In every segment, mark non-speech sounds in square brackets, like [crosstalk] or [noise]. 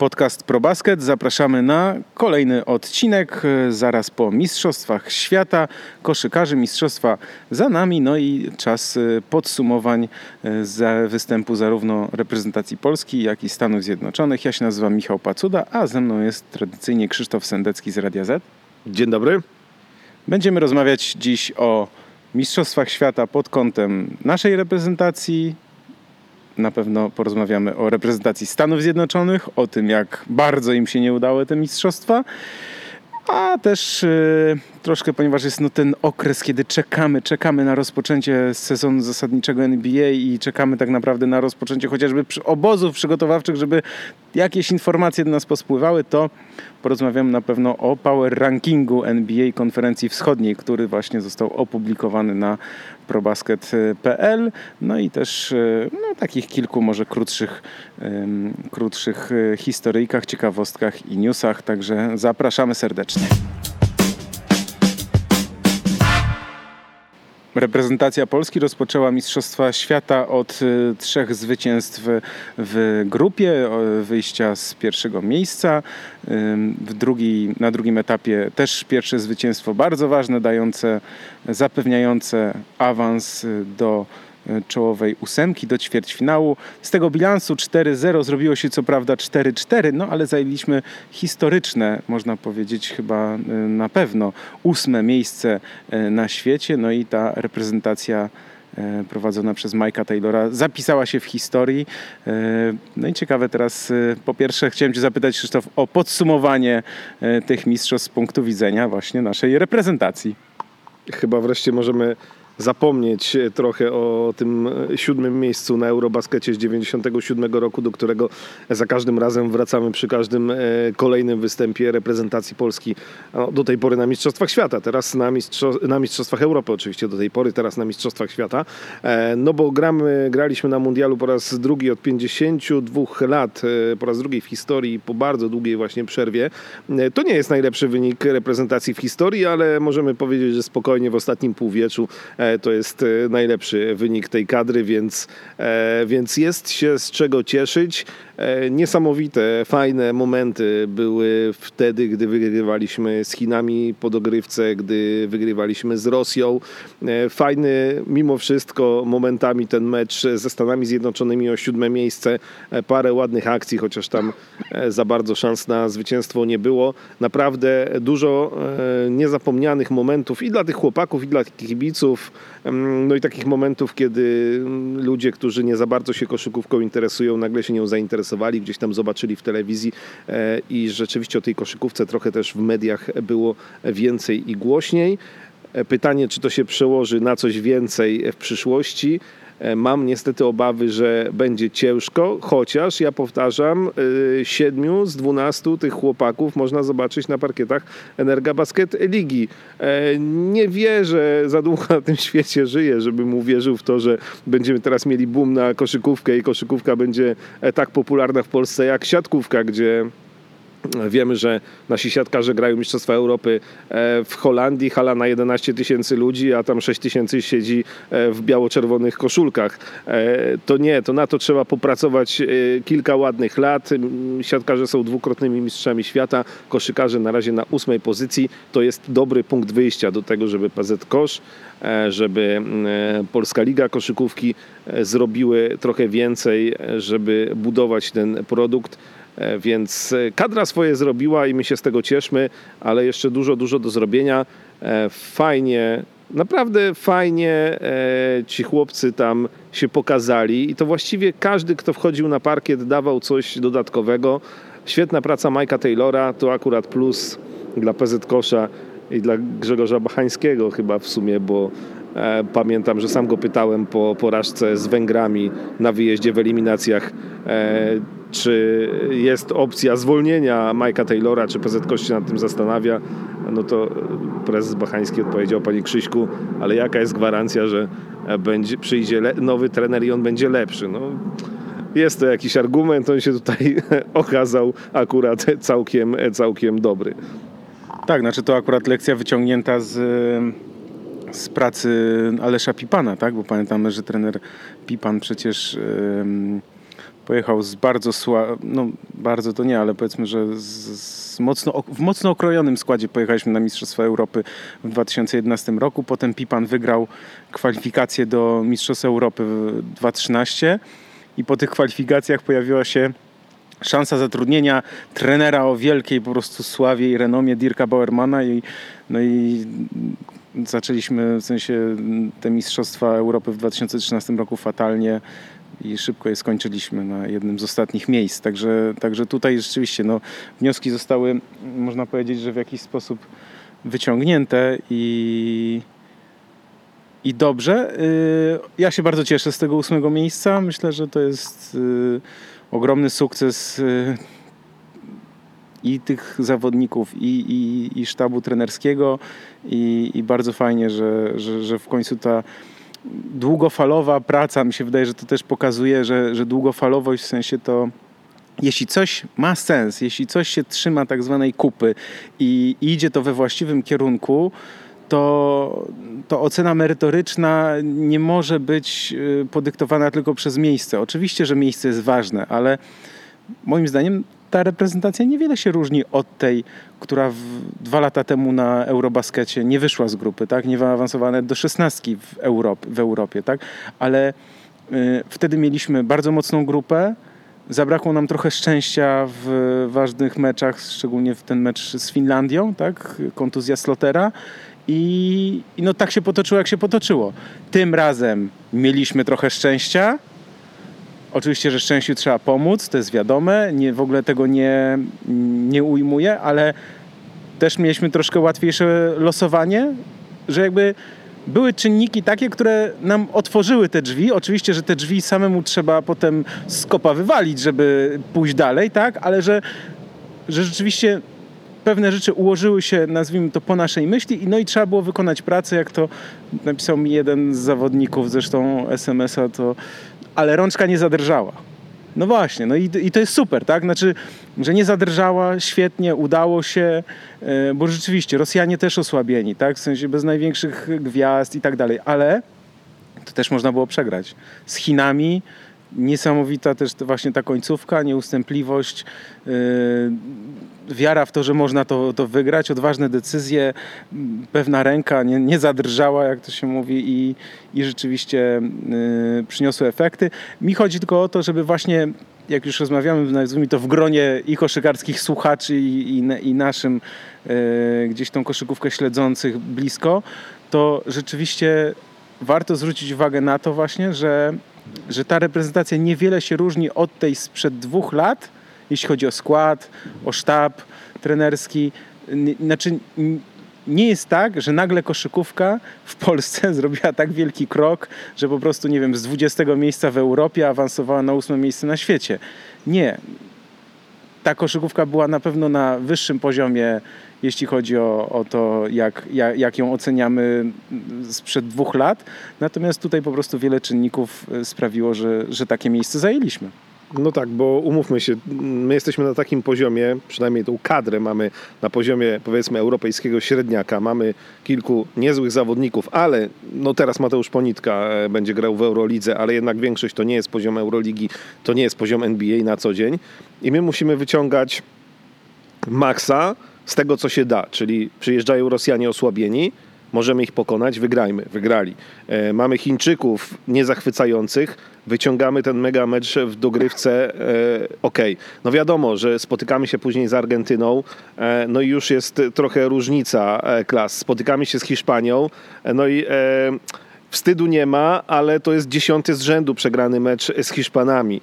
podcast ProBasket. Zapraszamy na kolejny odcinek e, zaraz po Mistrzostwach Świata. Koszykarzy Mistrzostwa za nami, no i czas e, podsumowań e, za występu zarówno reprezentacji Polski, jak i Stanów Zjednoczonych. Ja się nazywam Michał Pacuda, a ze mną jest tradycyjnie Krzysztof Sendecki z Radia Z. Dzień dobry. Będziemy rozmawiać dziś o Mistrzostwach Świata pod kątem naszej reprezentacji, na pewno porozmawiamy o reprezentacji Stanów Zjednoczonych, o tym, jak bardzo im się nie udały te mistrzostwa, a też yy, troszkę, ponieważ jest no, ten okres, kiedy czekamy, czekamy na rozpoczęcie sezonu zasadniczego NBA i czekamy tak naprawdę na rozpoczęcie chociażby obozów przygotowawczych, żeby jakieś informacje do nas pospływały, to porozmawiamy na pewno o power rankingu NBA konferencji wschodniej, który właśnie został opublikowany na probasket.pl. No i też e, no, takich kilku może krótszych, krótszych e, historyjkach, ciekawostkach i newsach. Także zapraszamy serdecznie. Reprezentacja Polski rozpoczęła Mistrzostwa Świata od y, trzech zwycięstw w grupie, wyjścia z pierwszego miejsca. W drugi, na drugim etapie też pierwsze zwycięstwo bardzo ważne, dające, zapewniające awans do E, czołowej ósemki do ćwierćfinału. Z tego bilansu 4-0 zrobiło się co prawda 4-4, no ale zajęliśmy historyczne, można powiedzieć chyba e, na pewno, ósme miejsce e, na świecie. No i ta reprezentacja prowadzona przez Mike'a Taylora zapisała się w historii. No i ciekawe teraz, po pierwsze chciałem Cię zapytać Krzysztof o podsumowanie tych mistrzostw z punktu widzenia właśnie naszej reprezentacji. Chyba wreszcie możemy zapomnieć trochę o tym siódmym miejscu na Eurobaskecie z 97 roku, do którego za każdym razem wracamy przy każdym e, kolejnym występie reprezentacji Polski. Do tej pory na Mistrzostwach Świata, teraz na, mistrzo- na Mistrzostwach Europy oczywiście do tej pory, teraz na Mistrzostwach Świata. E, no bo gramy, graliśmy na Mundialu po raz drugi od 52 lat, e, po raz drugi w historii, po bardzo długiej właśnie przerwie. To nie jest najlepszy wynik reprezentacji w historii, ale możemy powiedzieć, że spokojnie w ostatnim półwieczu to jest e, najlepszy wynik tej kadry, więc, e, więc jest się z czego cieszyć. E, niesamowite, fajne momenty były wtedy, gdy wygrywaliśmy z Chinami po dogrywce, gdy wygrywaliśmy z Rosją. Fajny mimo wszystko momentami ten mecz ze Stanami Zjednoczonymi o siódme miejsce. Parę ładnych akcji, chociaż tam za bardzo szans na zwycięstwo nie było. Naprawdę dużo niezapomnianych momentów i dla tych chłopaków, i dla kibiców. No i takich momentów, kiedy mm, ludzie, którzy nie za bardzo się koszykówką interesują, nagle się nią zainteresowali, gdzieś tam zobaczyli w telewizji e, i rzeczywiście o tej koszykówce trochę też w mediach było więcej i głośniej. E, pytanie, czy to się przełoży na coś więcej w przyszłości. E, mam niestety obawy, że będzie ciężko, chociaż ja powtarzam, e, siedmiu z dwunastu tych chłopaków można zobaczyć na parkietach Energa Basket Ligi. E, nie wierzę, za długo na tym świecie żyję, żebym uwierzył w to, że będziemy teraz mieli boom na koszykówkę i koszykówka będzie tak popularna w Polsce jak siatkówka, gdzie Wiemy, że nasi siatkarze grają Mistrzostwa Europy e, w Holandii, hala na 11 tysięcy ludzi, a tam 6 tysięcy siedzi e, w biało-czerwonych koszulkach. E, to nie, to na to trzeba popracować kilka ładnych lat. Siatkarze są dwukrotnymi mistrzami świata, koszykarze na razie na ósmej pozycji. To jest dobry punkt wyjścia do tego, żeby PZ Kosz, żeby Polska Liga Koszykówki zrobiły trochę więcej, żeby budować ten produkt. E, więc e, kadra swoje zrobiła i my się z tego cieszmy, ale jeszcze dużo, dużo do zrobienia. E, fajnie, naprawdę fajnie ci chłopcy tam się pokazali i to właściwie każdy, kto wchodził na parkiet, dawał coś dodatkowego. Świetna praca Majka Taylora, to akurat plus dla PZ Kosza i dla Grzegorza Bachańskiego chyba w sumie, bo Pamiętam, że sam go pytałem po porażce z Węgrami na wyjeździe w eliminacjach, czy jest opcja zwolnienia Majka Taylora, czy PZ się nad tym zastanawia, no to prezes Bachański odpowiedział, panie Krzyśku, ale jaka jest gwarancja, że będzie, przyjdzie nowy trener i on będzie lepszy? No, jest to jakiś argument, on się tutaj [laughs] okazał akurat całkiem, całkiem dobry. Tak, znaczy to akurat lekcja wyciągnięta z, z pracy Alesza Pipana, tak? Bo pamiętamy, że trener Pipan przecież... Pojechał z bardzo sła... no bardzo to nie, ale powiedzmy, że z, z mocno, w mocno okrojonym składzie pojechaliśmy na Mistrzostwa Europy w 2011 roku. Potem Pipan wygrał kwalifikacje do Mistrzostw Europy w 2013 i po tych kwalifikacjach pojawiła się szansa zatrudnienia trenera o wielkiej po prostu sławie i renomie Dirka Bauermana i, no i zaczęliśmy w sensie te Mistrzostwa Europy w 2013 roku fatalnie i szybko je skończyliśmy na jednym z ostatnich miejsc. Także, także tutaj rzeczywiście no, wnioski zostały, można powiedzieć, że w jakiś sposób wyciągnięte i, i dobrze. Y, ja się bardzo cieszę z tego ósmego miejsca. Myślę, że to jest y, ogromny sukces y, i tych zawodników, i, i, i sztabu trenerskiego, i, i bardzo fajnie, że, że, że w końcu ta długofalowa praca, mi się wydaje, że to też pokazuje, że, że długofalowość w sensie to jeśli coś ma sens, jeśli coś się trzyma tak zwanej kupy i idzie to we właściwym kierunku, to, to ocena merytoryczna nie może być y, podyktowana tylko przez miejsce. Oczywiście, że miejsce jest ważne, ale moim zdaniem ta reprezentacja niewiele się różni od tej, która w, dwa lata temu na Eurobaskecie nie wyszła z grupy, tak? nie wyawansowana do szesnastki w, Europie, w Europie, tak? ale y, wtedy mieliśmy bardzo mocną grupę, zabrakło nam trochę szczęścia w ważnych meczach, szczególnie w ten mecz z Finlandią, tak? kontuzja Slotera i, I, no tak się potoczyło, jak się potoczyło. Tym razem mieliśmy trochę szczęścia. Oczywiście, że szczęściu trzeba pomóc, to jest wiadome, nie, w ogóle tego nie, nie ujmuję, ale też mieliśmy troszkę łatwiejsze losowanie, że jakby były czynniki takie, które nam otworzyły te drzwi. Oczywiście, że te drzwi samemu trzeba potem z wywalić, żeby pójść dalej, tak? Ale że, że rzeczywiście pewne rzeczy ułożyły się, nazwijmy to, po naszej myśli, no i trzeba było wykonać pracę, jak to napisał mi jeden z zawodników, zresztą SMS-a, to ale rączka nie zadrżała. No właśnie, no i, i to jest super, tak? Znaczy, że nie zadrżała, świetnie, udało się, yy, bo rzeczywiście Rosjanie też osłabieni, tak? W sensie bez największych gwiazd i tak dalej, ale to też można było przegrać. Z Chinami niesamowita też właśnie ta końcówka, nieustępliwość, yy, wiara w to, że można to, to wygrać, odważne decyzje, pewna ręka nie, nie zadrżała, jak to się mówi, i, i rzeczywiście yy, przyniosły efekty. Mi chodzi tylko o to, żeby właśnie jak już rozmawiamy, nazwijmy to w gronie i koszykarskich słuchaczy i, i, i naszym yy, gdzieś tą koszykówkę śledzących blisko, to rzeczywiście warto zwrócić uwagę na to właśnie, że że ta reprezentacja niewiele się różni od tej sprzed dwóch lat, jeśli chodzi o skład, o sztab trenerski. Znaczy, nie jest tak, że nagle koszykówka w Polsce [laughs] zrobiła tak wielki krok, że po prostu, nie wiem, z 20 miejsca w Europie awansowała na 8 miejsce na świecie. Nie. Ta koszykówka była na pewno na wyższym poziomie jeśli chodzi o, o to, jak, jak, jak ją oceniamy sprzed dwóch lat. Natomiast tutaj po prostu wiele czynników e, sprawiło, że, że takie miejsce zajęliśmy. No tak, bo umówmy się, my jesteśmy na takim poziomie, przynajmniej tą kadrę mamy na poziomie powiedzmy europejskiego średniaka. Mamy kilku niezłych zawodników, ale no teraz Mateusz Ponitka e, będzie grał w Eurolidze, ale jednak większość to nie jest poziom Euroligi, to nie jest poziom NBA na co dzień. I my musimy wyciągać maksa z tego, co się da, czyli przyjeżdżają Rosjanie osłabieni, możemy ich pokonać, wygrajmy, wygrali. E, mamy Chińczyków niezachwycających, wyciągamy ten mega mecz w dogrywce, e, ok. No wiadomo, że spotykamy się później z Argentyną, e, no i już jest trochę różnica e, klas. Spotykamy się z Hiszpanią, e, no i e, Wstydu nie ma, ale to jest dziesiąty z rzędu przegrany mecz z Hiszpanami.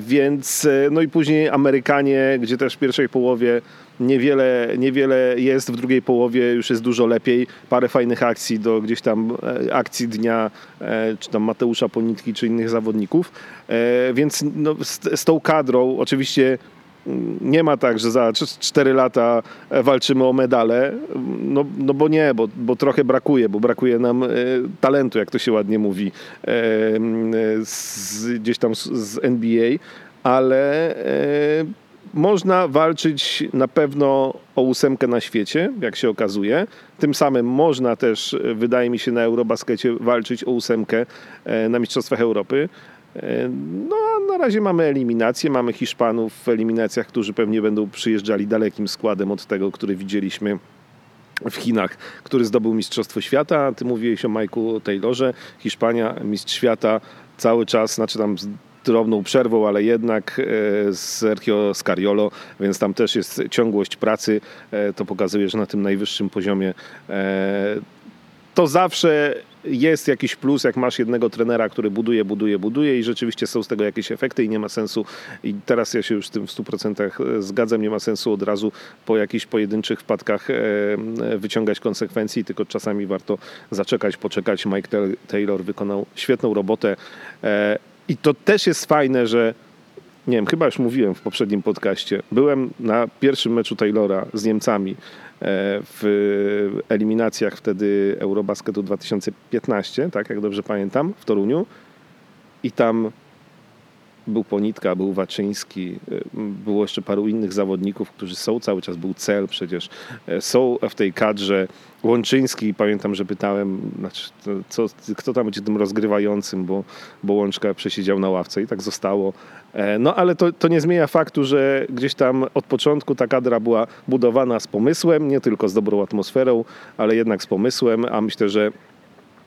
Więc, no i później Amerykanie, gdzie też w pierwszej połowie Niewiele, niewiele jest w drugiej połowie, już jest dużo lepiej. Parę fajnych akcji do gdzieś tam e, akcji dnia, e, czy tam Mateusza Ponitki, czy innych zawodników. E, więc no, z, z tą kadrą oczywiście mm, nie ma tak, że za 4 lata walczymy o medale, no, no bo nie, bo, bo trochę brakuje, bo brakuje nam talentu, jak to się ładnie mówi, z, gdzieś tam z NBA, ale można walczyć na pewno o ósemkę na świecie, jak się okazuje. Tym samym można też, wydaje mi się, na Eurobaskecie walczyć o ósemkę e, na Mistrzostwach Europy. E, no a na razie mamy eliminację, mamy Hiszpanów w eliminacjach, którzy pewnie będą przyjeżdżali dalekim składem od tego, który widzieliśmy w Chinach, który zdobył Mistrzostwo Świata. Ty mówiłeś o Mike'u Taylorze. Hiszpania, mistrz świata, cały czas, znaczy tam drobną przerwą, ale jednak e, z Sergio Scariolo, więc tam też jest ciągłość pracy. E, to pokazuje, że na tym najwyższym poziomie e, to zawsze jest jakiś plus, jak masz jednego trenera, który buduje, buduje, buduje i rzeczywiście są z tego jakieś efekty i nie ma sensu, i teraz ja się już z tym w 100% zgadzam, nie ma sensu od razu po jakichś pojedynczych wpadkach wyciągać konsekwencji, tylko czasami warto zaczekać, poczekać. Mike Taylor wykonał świetną robotę i to też jest fajne, że nie wiem, chyba już mówiłem w poprzednim podcaście. Byłem na pierwszym meczu Taylora z Niemcami e, w eliminacjach wtedy Eurobasketu 2015, tak jak dobrze pamiętam, w Toruniu. I tam był Ponitka, był Waczyński, e, było jeszcze paru innych zawodników, którzy są cały czas, był Cel przecież, e, są w tej kadrze. Łączyński, pamiętam, że pytałem, znaczy, co, kto tam będzie tym rozgrywającym, bo, bo Łączka przesiedział na ławce i tak zostało. E, no ale to, to nie zmienia faktu, że gdzieś tam od początku ta kadra była budowana z pomysłem, nie tylko z dobrą atmosferą, ale jednak z pomysłem, a myślę, że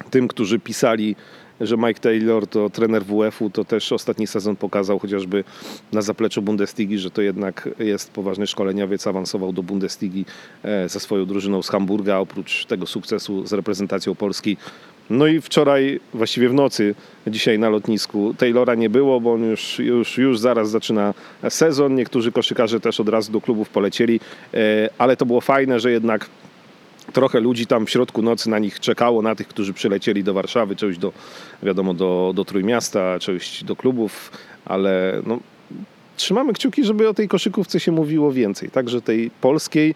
tym, którzy pisali że Mike Taylor to trener WF-u, to też ostatni sezon pokazał chociażby na zapleczu Bundesligi, że to jednak jest poważny szkoleniowiec, awansował do Bundesligi e, ze swoją drużyną z Hamburga, oprócz tego sukcesu z reprezentacją Polski. No i wczoraj, właściwie w nocy, dzisiaj na lotnisku Taylora nie było, bo on już, już, już zaraz zaczyna sezon. Niektórzy koszykarze też od razu do klubów polecieli, e, ale to było fajne, że jednak trochę ludzi tam w środku nocy na nich czekało, na tych, którzy przylecieli do Warszawy, część do, wiadomo, do, do Trójmiasta, część do klubów, ale no, trzymamy kciuki, żeby o tej koszykówce się mówiło więcej, także tej polskiej,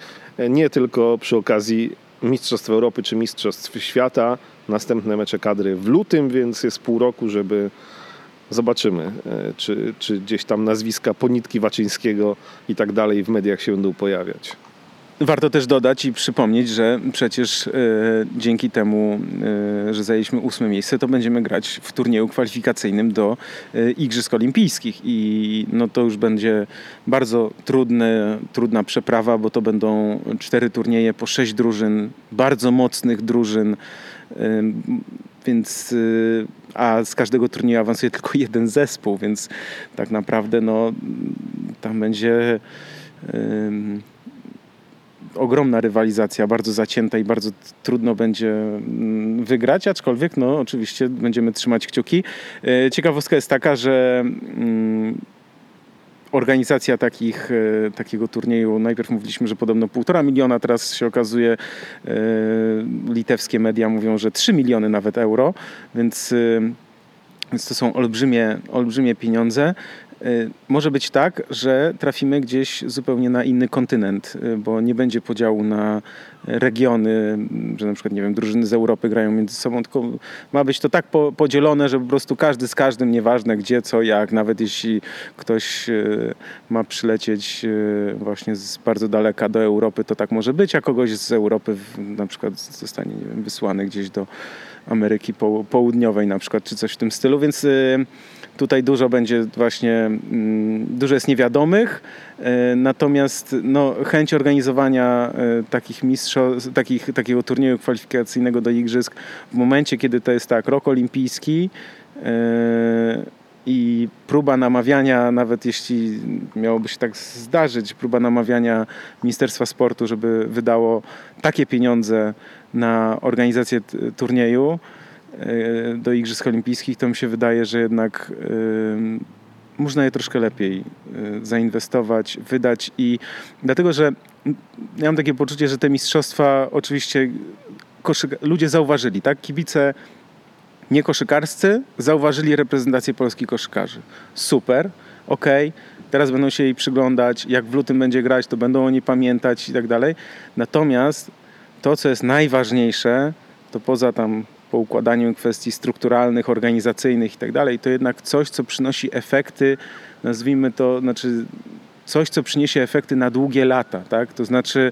nie tylko przy okazji Mistrzostw Europy czy Mistrzostw Świata, następne mecze kadry w lutym, więc jest pół roku, żeby zobaczymy, e, czy, czy gdzieś tam nazwiska Ponitki Waczyńskiego i tak dalej w mediach się będą pojawiać. Warto też dodać i przypomnieć, że przecież e, dzięki temu, e, że zajęliśmy ósme miejsce, to będziemy grać w turnieju kwalifikacyjnym do e, Igrzysk Olimpijskich. I no to już będzie bardzo trudne, trudna przeprawa, bo to będą cztery turnieje po sześć drużyn, bardzo mocnych drużyn, więc a z każdego turnieju awansuje tylko jeden zespół, więc tak naprawdę no tam będzie ogromna rywalizacja, bardzo zacięta i bardzo trudno będzie mm, wygrać, aczkolwiek no oczywiście będziemy trzymać kciuki. E, ciekawostka jest taka, że mm, organizacja takich, e, takiego turnieju, najpierw mówiliśmy, że podobno półtora miliona, teraz się okazuje, e, litewskie media mówią, że 3 miliony nawet euro, więc, więc to są olbrzymie, olbrzymie pieniądze. Y, może być tak, że trafimy gdzieś zupełnie na inny kontynent, y, bo nie będzie podziału na regiony, że na przykład, nie wiem, drużyny z Europy grają między sobą, tylko ma być to tak podzielone, że po prostu każdy z każdym, nieważne gdzie, co, jak, nawet jeśli ktoś y, ma przylecieć właśnie z bardzo daleka do Europy, to tak może być, a kogoś z Europy na przykład zostanie, nie wiem, wysłany gdzieś do Ameryki Południowej na przykład, czy coś w tym stylu, więc Tutaj dużo będzie właśnie, mm, dużo jest niewiadomych, e, natomiast no, chęć organizowania e, takich takich, takiego turnieju kwalifikacyjnego do igrzysk w momencie, kiedy to jest tak, rok olimpijski e, i próba namawiania, nawet jeśli miałoby się tak zdarzyć, próba namawiania Ministerstwa Sportu, żeby wydało takie pieniądze na organizację turnieju, do Igrzysk Olimpijskich, to mi się wydaje, że jednak e, można je troszkę lepiej e, zainwestować, wydać i dlatego, że ja mam takie poczucie, że te mistrzostwa oczywiście ludzie zauważyli, tak? Kibice nie koszykarscy zauważyli reprezentację polskich koszykarzy. Super, okej, okay. teraz będą się jej przyglądać, jak w lutym będzie grać, to będą oni pamiętać i tak dalej. Natomiast to, co jest najważniejsze, to poza tam po układaniu kwestii strukturalnych, organizacyjnych i tak dalej, to jednak coś, co przynosi efekty, nazwijmy to, znaczy coś, co przyniesie efekty na długie lata, tak? To znaczy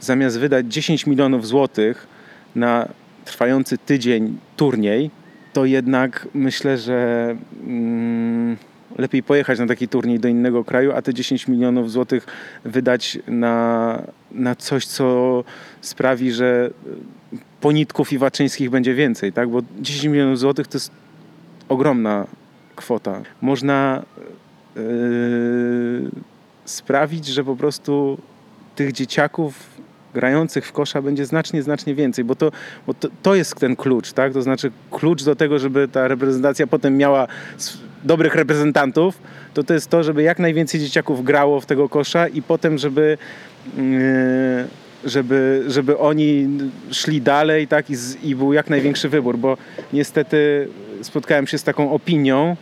zamiast wydać 10 milionów złotych na trwający tydzień turniej, to jednak myślę, że mm, lepiej pojechać na taki turniej do innego kraju, a te 10 milionów złotych wydać na, na coś, co sprawi, że Ponitków i Waczyńskich będzie więcej, tak? Bo 10 milionów złotych to jest ogromna kwota. Można yy, sprawić, że po prostu tych dzieciaków grających w kosza będzie znacznie, znacznie więcej, bo to, bo to, to jest ten klucz, tak? To znaczy klucz do tego, żeby ta reprezentacja potem miała dobrych reprezentantów, to to jest to, żeby jak najwięcej dzieciaków grało w tego kosza i potem, żeby yy, żeby, żeby oni szli dalej tak, i, z, i był jak największy wybór, bo niestety spotkałem się z taką opinią,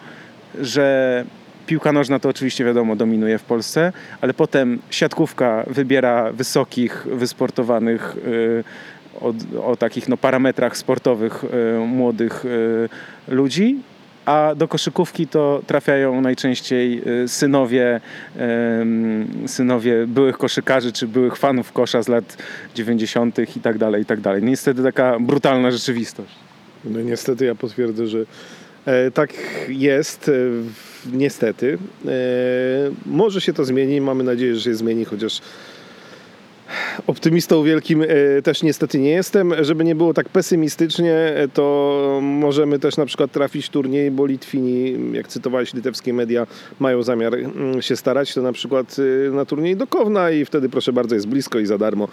że piłka nożna to oczywiście wiadomo dominuje w Polsce, ale potem siatkówka wybiera wysokich, wysportowanych y, o, o takich no, parametrach sportowych y, młodych y, ludzi, a do koszykówki to trafiają najczęściej synowie, synowie byłych koszykarzy czy byłych fanów kosza z lat 90. i tak dalej, i tak dalej. Niestety taka brutalna rzeczywistość. No niestety ja potwierdzę, że e, tak jest. E, niestety. E, może się to zmieni, mamy nadzieję, że się zmieni, chociaż Optymistą wielkim e, też niestety nie jestem. Żeby nie było tak pesymistycznie, e, to możemy też na przykład trafić turniej, bo Litwini, jak cytowałeś litewskie media, mają zamiar mm, się starać, to na przykład e, na turniej do Kowna i wtedy proszę bardzo jest blisko i za darmo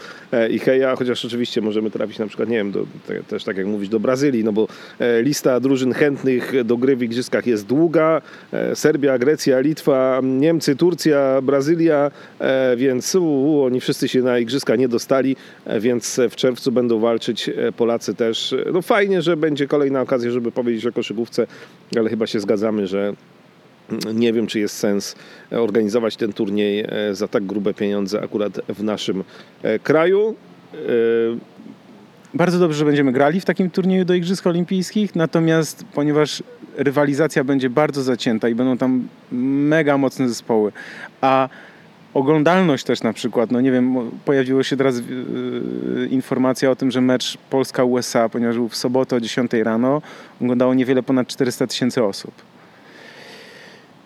i heja, chociaż oczywiście możemy trafić na przykład, nie wiem, do, też tak jak mówisz, do Brazylii, no bo lista drużyn chętnych do gry w igrzyskach jest długa. Serbia, Grecja, Litwa, Niemcy, Turcja, Brazylia, więc u, oni wszyscy się na igrzyska nie dostali, e, więc w czerwcu będą walczyć e, Polacy też. No fajnie, że będzie kolejna okazja, żeby powiedzieć o koszykówce, ale chyba się zgadzamy, że mm, nie wiem, czy jest sens organizować ten turniej e, za tak grube pieniądze akurat w naszym kraju. Bardzo dobrze, że będziemy grali w takim turnieju do Igrzysk Olimpijskich, natomiast ponieważ rywalizacja będzie bardzo zacięta i będą tam mega mocne zespoły, a oglądalność też na przykład, no nie wiem, pojawiła się teraz yy, informacja o tym, że mecz Polska-USA, ponieważ był w sobotę o 10 rano, oglądało niewiele ponad 400 tysięcy osób.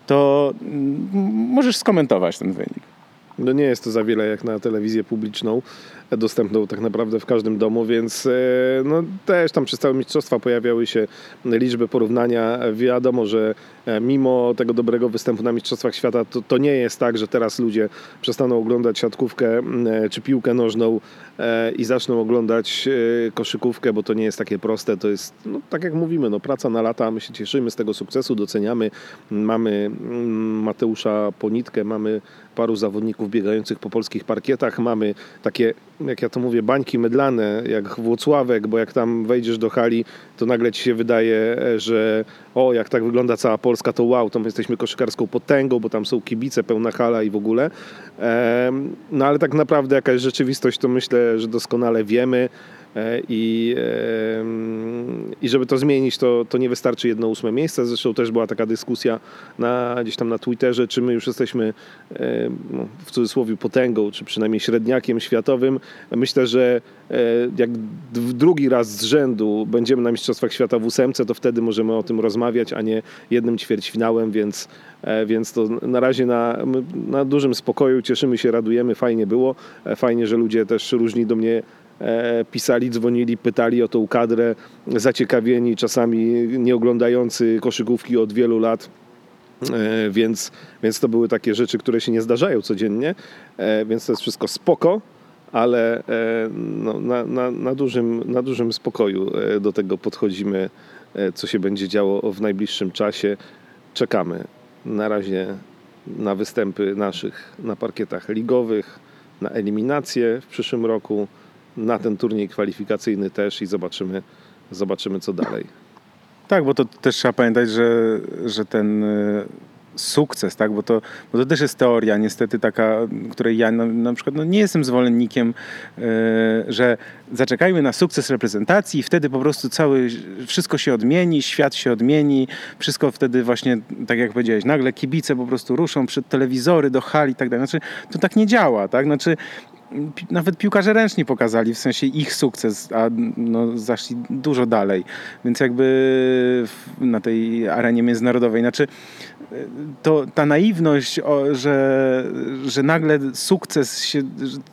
To mm, możesz skomentować ten wynik. No nie jest to za wiele jak na telewizję publiczną dostępną tak naprawdę w każdym domu, więc e, no, też tam przez całe mistrzostwa pojawiały się liczby porównania. Wiadomo, że e, mimo tego dobrego występu na Mistrzostwach Świata, to, to nie jest tak, że teraz ludzie przestaną oglądać siatkówkę e, czy piłkę nożną i zaczną oglądać koszykówkę, bo to nie jest takie proste. To jest, no, tak jak mówimy, no, praca na lata. My się cieszymy z tego sukcesu, doceniamy. Mamy Mateusza Ponitkę, mamy paru zawodników biegających po polskich parkietach, mamy takie jak ja to mówię, bańki mydlane, jak Włocławek, bo jak tam wejdziesz do hali, to nagle ci się wydaje, że o, jak tak wygląda cała Polska, to wow, to my jesteśmy koszykarską potęgą, bo tam są kibice, pełna hala i w ogóle. No ale tak naprawdę jaka jest rzeczywistość, to myślę, że doskonale wiemy. E, I, I żeby to zmienić, to, to nie wystarczy jedno ósme miejsce. Zresztą też była taka dyskusja na, gdzieś tam na Twitterze, czy my już jesteśmy no, w cudzysłowie potęgą, czy przynajmniej średniakiem światowym. Myślę, że e, jak drugi raz z rzędu będziemy na Mistrzostwach Świata w ósemce, to wtedy możemy o tym rozmawiać, a nie jednym ćwierćfinałem, więc, e, więc to na razie na, na dużym spokoju cieszymy się, radujemy, fajnie było. Fajnie, że ludzie też różni do mnie pisali, dzwonili, pytali o tą kadrę, zaciekawieni, czasami nie oglądający koszykówki od wielu lat. E, więc, więc to były takie rzeczy, które się nie zdarzają codziennie, e, więc to jest wszystko spoko, ale no, na, na, na, dużym, na dużym spokoju do tego podchodzimy, co się będzie działo w najbliższym czasie. Czekamy na razie na występy naszych na parkietach ligowych, na eliminację w przyszłym roku na ten turniej kwalifikacyjny też i zobaczymy, zobaczymy co dalej. Tak, bo to też trzeba pamiętać, że, że ten e, sukces, tak? bo, to, bo to też jest teoria niestety taka, której ja na, na przykład no, nie jestem zwolennikiem, yy, że zaczekajmy na sukces reprezentacji i wtedy po prostu cały, wszystko się odmieni, świat się odmieni, wszystko wtedy właśnie, tak jak powiedziałeś, nagle kibice po prostu ruszą przed telewizory do hali i tak dalej. Znaczy, to tak nie działa, tak? Znaczy, nawet piłkarze ręczni pokazali, w sensie ich sukces, a no, zaszli dużo dalej. Więc jakby na tej arenie międzynarodowej. Znaczy, to ta naiwność, że, że nagle sukces się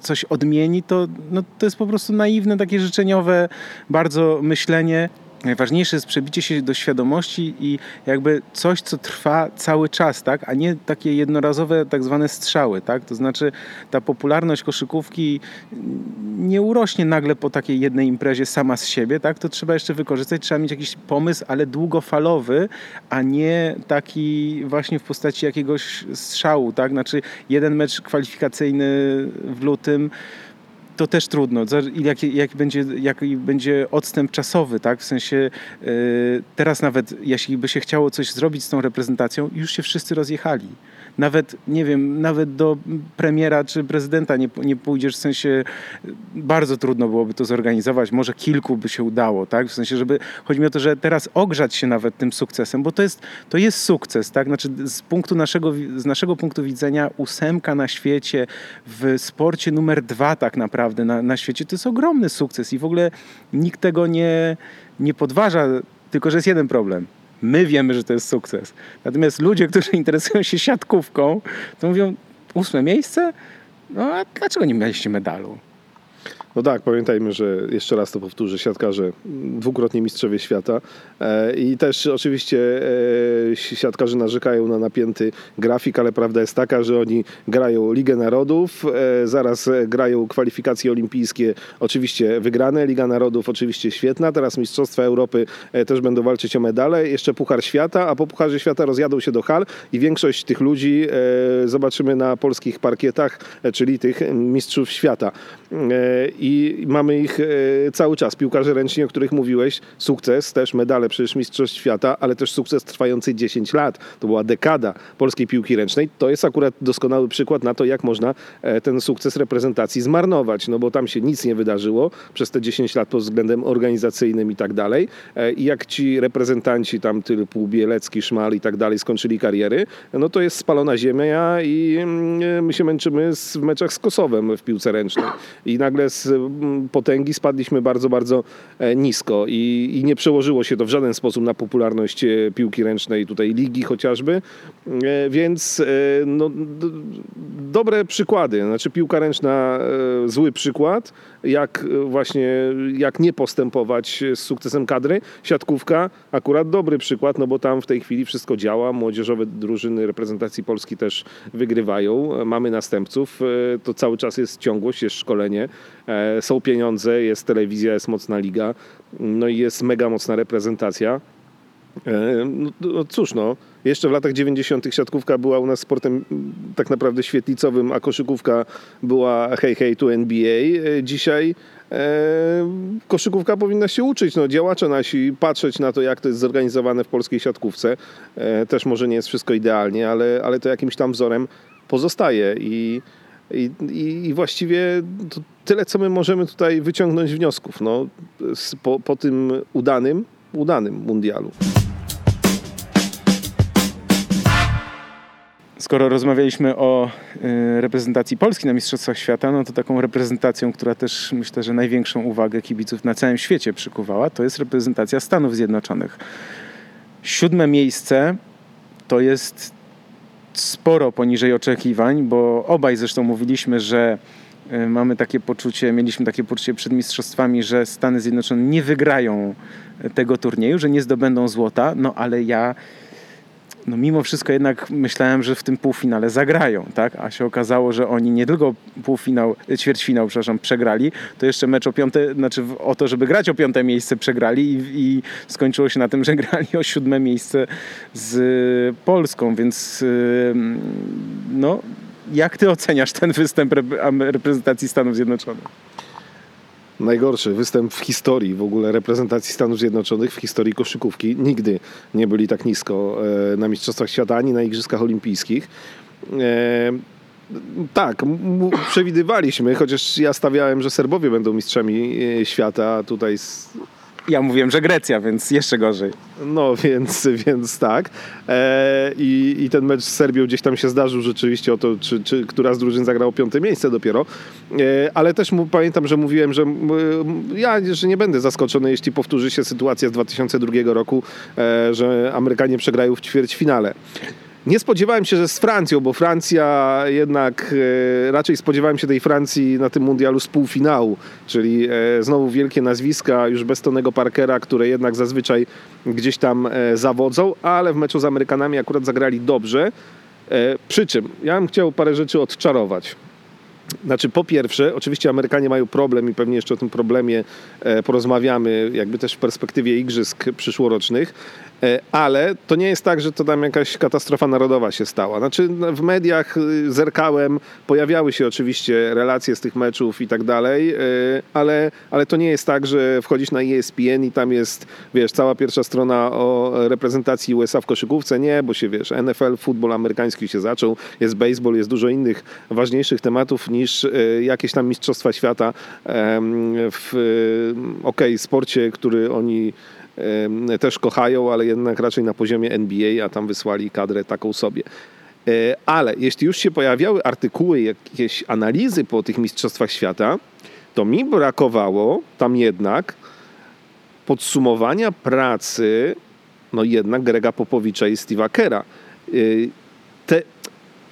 coś odmieni, to, no, to jest po prostu naiwne, takie życzeniowe bardzo myślenie. Najważniejsze jest przebicie się do świadomości i jakby coś, co trwa cały czas, tak? a nie takie jednorazowe tak zwane strzały. Tak? To znaczy ta popularność koszykówki nie urośnie nagle po takiej jednej imprezie sama z siebie, tak? to trzeba jeszcze wykorzystać, trzeba mieć jakiś pomysł, ale długofalowy, a nie taki właśnie w postaci jakiegoś strzału. Tak? Znaczy jeden mecz kwalifikacyjny w lutym, to też trudno. Jaki, jak będzie, jaki będzie odstęp czasowy, tak? W sensie yy, teraz nawet jeśli by się chciało coś zrobić z tą reprezentacją, już się wszyscy rozjechali nawet, nie wiem, nawet do premiera czy prezydenta nie, nie pójdziesz, w sensie bardzo trudno byłoby to zorganizować, może kilku by się udało, tak? W sensie, żeby, chodzi mi o to, że teraz ogrzać się nawet tym sukcesem, bo to jest, to jest sukces, tak? Znaczy z punktu naszego, z naszego punktu widzenia ósemka na świecie w sporcie numer dwa tak naprawdę na, na świecie, to jest ogromny sukces i w ogóle nikt tego nie, nie podważa, tylko że jest jeden problem – My wiemy, że to jest sukces. Natomiast ludzie, którzy interesują się siatkówką, to mówią, ósme miejsce? No a dlaczego nie mieliście medalu? No tak, pamiętajmy, że jeszcze raz to powtórzę, siatkarze dwukrotnie mistrzowie świata. E, i też oczywiście e, siatkarze narzekają na napięty grafik, ale prawda jest taka, że oni grają Ligę Narodów, e, zaraz grają kwalifikacje olimpijskie, oczywiście wygrane, Liga Narodów oczywiście świetna, teraz Mistrzostwa Europy też będą walczyć o medale, jeszcze Puchar Świata, a po Pucharze Świata rozjadą się do hal i większość tych ludzi zobaczymy na polskich parkietach, czyli tych mistrzów świata i mamy ich e, cały czas. Piłkarze ręczni, o których mówiłeś, sukces, też medale przecież Mistrzostw Świata, ale też sukces trwający 10 lat. To była dekada polskiej piłki ręcznej. To jest akurat doskonały przykład na to, jak można e, ten sukces reprezentacji zmarnować, no bo tam się nic nie wydarzyło przez te 10 lat pod względem organizacyjnym i tak dalej. E, I jak ci reprezentanci tam typu Bielecki, Szmal i tak dalej skończyli kariery, no to jest spalona ziemia i mm, my się męczymy w meczach z Kosowem w piłce ręcznej. I nagle z potęgi spadliśmy bardzo, bardzo e, nisko i, i, nie przełożyło się to w żaden sposób na popularność e, piłki ręcznej, tutaj ligi chociażby, e, więc no, dobre przykłady, znaczy piłka ręczna zły przykład, jak właśnie, jak nie postępować z sukcesem kadry, siatkówka akurat dobry przykład, no bo tam w tej chwili wszystko działa, młodzieżowe drużyny reprezentacji Polski też wygrywają, mamy następców, to cały czas jest ciągłość, jest szkolenie, są pieniądze, jest telewizja, jest mocna liga, no i jest mega mocna reprezentacja. E, no, no cóż, no, jeszcze w latach 90. siatkówka była u nas sportem tak naprawdę świetlicowym, a koszykówka była hej, hej, tu NBA. E, dzisiaj e, koszykówka powinna się uczyć. No, działacze nasi patrzeć na to, jak to jest zorganizowane w polskiej siatkówce. E, też może nie jest wszystko idealnie, ale, ale to jakimś tam wzorem pozostaje i i, i, właściwie tyle, co my możemy tutaj wyciągnąć wniosków no, po, po tym udanym, udanym mundialu. Skoro rozmawialiśmy o y, reprezentacji Polski na Mistrzostwach Świata, no to taką reprezentacją, która też myślę, że największą uwagę kibiców na całym świecie przykuwała, to jest reprezentacja Stanów Zjednoczonych. Siódme miejsce to jest sporo poniżej oczekiwań, bo obaj zresztą mówiliśmy, że e, mamy takie poczucie, mieliśmy takie poczucie przed mistrzostwami, że Stany Zjednoczone nie wygrają tego turnieju, że nie zdobędą złota, no ale ja no mimo wszystko jednak myślałem, że w tym półfinale zagrają, tak? A się okazało, że oni nie tylko półfinał, ćwierćfinał, przepraszam, przegrali, to jeszcze mecz o piąte, znaczy o to, żeby grać o piąte miejsce przegrali i, i skończyło się na tym, że [laughs] grali o siódme miejsce z Polską, więc no jak ty oceniasz ten występ reprezentacji Stanów Zjednoczonych? Najgorszy występ w historii w ogóle reprezentacji Stanów Zjednoczonych, w historii koszykówki. Nigdy nie byli tak nisko e, na Mistrzostwach Świata ani na Igrzyskach Olimpijskich. E, tak, przewidywaliśmy, chociaż ja stawiałem, że Serbowie będą mistrzami e, świata. Tutaj ja mówiłem, że Grecja, więc jeszcze gorzej. No, więc, więc tak. E, i, I ten mecz z Serbią gdzieś tam się zdarzył rzeczywiście o to, czy, czy która z drużyn zagrało piąte miejsce dopiero. E, ale też mu, pamiętam, że mówiłem, że ja że nie będę zaskoczony, jeśli powtórzy się sytuacja z 2002 roku, e, że Amerykanie przegrają w ćwierćfinale. Nie spodziewałem się, że z Francją, bo Francja jednak e, raczej spodziewałem się tej Francji na tym mundialu z półfinału, czyli e, znowu wielkie nazwiska, już bez Tonego Parkera, które jednak zazwyczaj gdzieś tam e, zawodzą, ale w meczu z Amerykanami akurat zagrali dobrze. E, przy czym ja bym chciał parę rzeczy odczarować. Znaczy, po pierwsze, oczywiście Amerykanie mają problem i pewnie jeszcze o tym problemie e, porozmawiamy, jakby też w perspektywie igrzysk przyszłorocznych, ale to nie jest tak, że to tam jakaś katastrofa narodowa się stała. Znaczy, no, w mediach y, zerkałem, pojawiały się oczywiście relacje z tych meczów i tak dalej, e, ale, ale to nie jest tak, że wchodzisz na ESPN i tam jest, wiesz, cała pierwsza strona o reprezentacji USA w koszykówce. Nie, bo się, wiesz, NFL, futbol amerykański się zaczął, jest baseball, jest dużo innych ważniejszych tematów niż e, jakieś tam mistrzostwa świata w, e, okej, sporcie, który oni też kochają, ale jednak raczej na poziomie NBA, a tam wysłali kadrę taką sobie. E, Ale jeśli już się pojawiały artykuły, jakieś analizy po tych mistrzostwach świata, to mi brakowało tam jednak podsumowania pracy, no jednak Grega Popowicza i Steve'a Kera. Y, Te,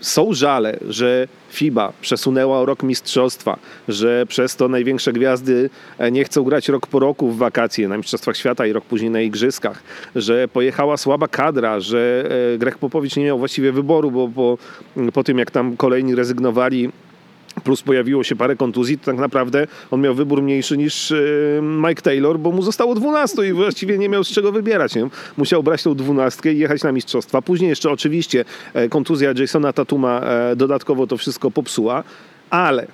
są żale, że FIBA przesunęła rok mistrzostwa, że przez to największe gwiazdy e, nie chcą grać rok po roku w wakacje na Mistrzostwach Świata i rok później na Igrzyskach, że pojechała słaba kadra, że e, Greg Popowicz nie miał właściwie wyboru, bo po, po tym jak tam kolejni rezygnowali plus pojawiło się parę kontuzji, to tak naprawdę on miał wybór mniejszy niż e, Mike Taylor, bo mu zostało 12 i właściwie nie miał z czego wybierać. Nie? Musiał brać tą dwunastkę i jechać na mistrzostwa. Później jeszcze oczywiście e, kontuzja Jasona Tatuma e, dodatkowo to wszystko popsuła, ale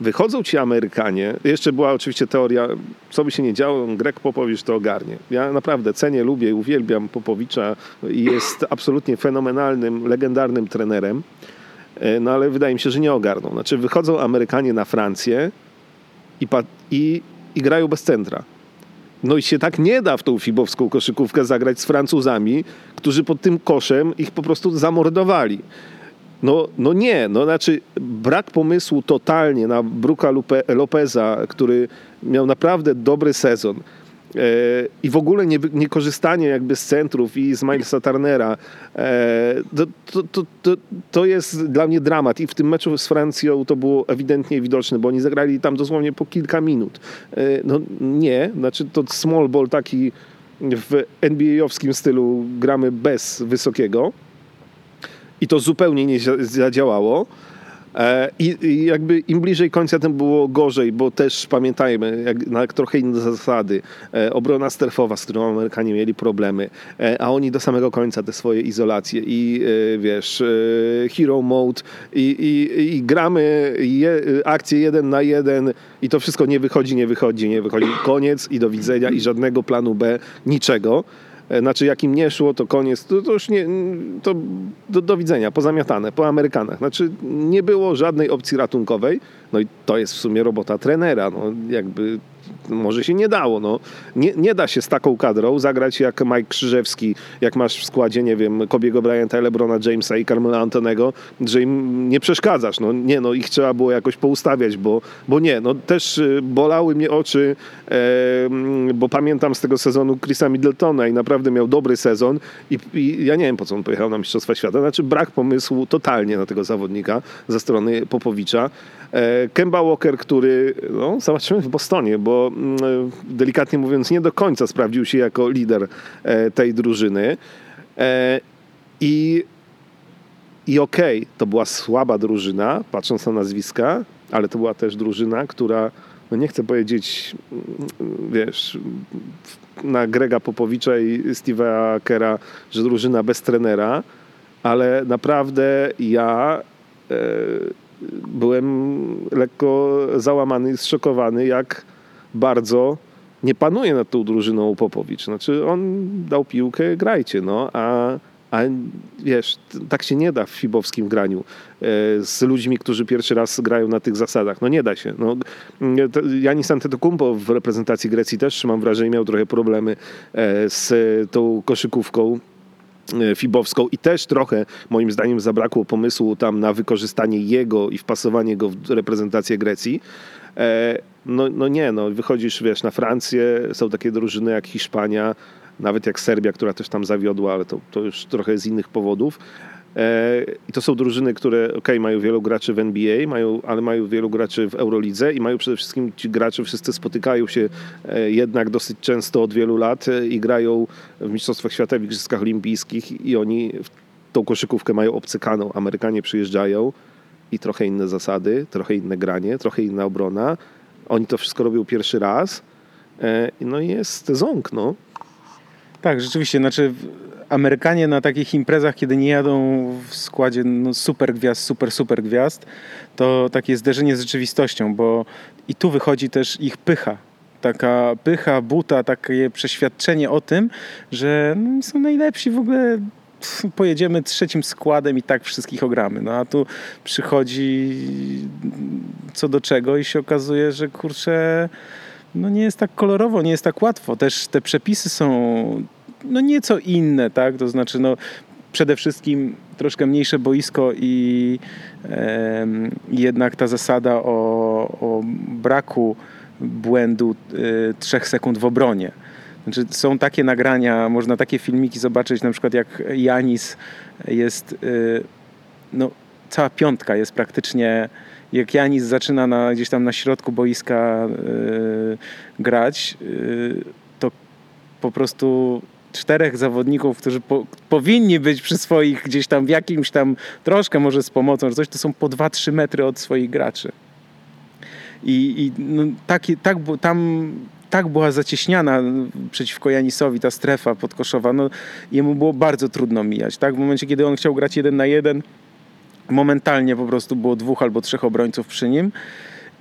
wychodzą ci Amerykanie. Jeszcze była oczywiście teoria, co by się nie działo, Greg Popowicz to ogarnie. Ja naprawdę cenię, lubię uwielbiam Popowicza i jest absolutnie fenomenalnym, legendarnym trenerem. E, No ale wydaje mi się, że nie ogarną. Znaczy wychodzą Amerykanie na Francję i, i, i grają bez centra. No i się tak nie da w tą fibowską koszykówkę zagrać z Francuzami, którzy pod tym koszem ich po prostu zamordowali. No, no nie, no znaczy brak pomysłu totalnie na Bruka Lopeza, który miał naprawdę dobry sezon. E, I w ogóle nie, nie korzystanie jakby z centrów i z Milesa Turnera, e, to, to, to, to, jest dla mnie dramat. I w tym meczu z Francją to było ewidentnie widoczne, bo oni zagrali tam dosłownie po kilka minut. E, No nie, znaczy to small ball taki w NBA-owskim stylu gramy bez wysokiego i to zupełnie nie zia- zadziałało. E, I, I jakby im bliżej końca, tym było gorzej, bo też pamiętajmy, jak, na trochę inne zasady. E, obrona strefowa, z którą Amerykanie mieli problemy, e, a oni do samego końca te swoje izolacje i wiesz, hero mode i, i, i gramy je, akcję jeden na jeden i to wszystko nie wychodzi, nie wychodzi, nie wychodzi. Koniec i do widzenia i żadnego planu B, niczego. E, Znaczy, jak im nie szło, to koniec. To, to już nie, to do, do widzenia, pozamiatane, po Amerykanach. Znaczy, nie było żadnej opcji ratunkowej. No i to jest w sumie robota trenera. No, jakby może się nie dało. No. Nie, nie da się z taką kadrą zagrać jak Mike Krzyżewski, jak masz w składzie, nie wiem, Kobiego Bryanta, Lebrona Jamesa i Carmela Antonego, że im nie przeszkadzasz. No nie, no ich trzeba było jakoś poustawiać, bo, bo nie, no też y, bolały mnie oczy, e, bo pamiętam z tego sezonu Chrisa Middletona i naprawdę miał dobry sezon i, i ja nie wiem, po co on pojechał na Mistrzostwa Świata. Znaczy brak pomysłu totalnie na tego zawodnika ze strony Popowicza. E, Kemba Walker, który, no zobaczymy w Bostonie, bo delikatnie mówiąc nie do końca sprawdził się jako lider e, tej drużyny. E, I i okej, to była słaba drużyna, patrząc na nazwiska, ale to była też drużyna, która, no nie chcę powiedzieć, mm, wiesz, na Grega Popowicza i Steve'a Kera, że drużyna bez trenera, ale naprawdę ja e, byłem lekko załamany i zszokowany, jak bardzo nie panuje nad tą drużyną Popowicz. Znaczy on dał piłkę, grajcie, no, a, a wiesz, tak się nie da w fibowskim graniu e, z ludźmi, którzy pierwszy raz grają na tych zasadach. No nie da się. No, Janis Antetokounmpo w reprezentacji Grecji też mam wrażenie miał trochę problemy e, z tą koszykówką fibowską i też trochę moim zdaniem zabrakło pomysłu tam na wykorzystanie jego i wpasowanie go w reprezentację Grecji. E, No, no nie, no wychodzisz wiesz na Francję, są takie drużyny jak Hiszpania, nawet jak Serbia, która też tam zawiodła, ale to, to już trochę z innych powodów. E, I to są drużyny, które ok, mają wielu graczy w NBA, mają, ale mają wielu graczy w Eurolidze i mają przede wszystkim ci gracze wszyscy spotykają się e, jednak dosyć często od wielu lat e, i grają w Mistrzostwach Świata, w Igrzyskach Olimpijskich i oni tą koszykówkę mają obcykaną. Amerykanie przyjeżdżają i trochę inne zasady, trochę inne granie, trochę inna obrona. Oni to wszystko robią pierwszy raz. No i jest ząk, no. Tak, rzeczywiście. Znaczy Amerykanie na takich imprezach, kiedy nie jadą w składzie no, super gwiazd, super, super gwiazd, to takie zderzenie z rzeczywistością, bo i tu wychodzi też ich pycha. Taka pycha, buta, takie przeświadczenie o tym, że no, są najlepsi w ogóle pojedziemy trzecim składem i tak wszystkich ogramy. No a tu przychodzi co do czego i się okazuje, że kurczę, no nie jest tak kolorowo, nie jest tak łatwo. Też te przepisy są no nieco inne, tak? To znaczy, no przede wszystkim troszkę mniejsze boisko i e, jednak ta zasada o, o braku błędu e, trzech sekund w obronie. Znaczy, są takie nagrania, można takie filmiki zobaczyć, na przykład jak Janis jest, e, no cała piątka jest praktycznie, jak Janis zaczyna na, gdzieś tam na środku boiska e, grać, to po prostu czterech zawodników, którzy po, powinni być przy swoich gdzieś tam w jakimś tam troszkę może z pomocą, że coś, to są po 2-3 metry od swoich graczy. I, i no, tak, tam tak była zacieśniana przeciwko Janisowi ta strefa podkoszowa, no jemu było bardzo trudno mijać, tak? W momencie, kiedy on chciał grać jeden na jeden, momentalnie po prostu było dwóch albo trzech obrońców przy nim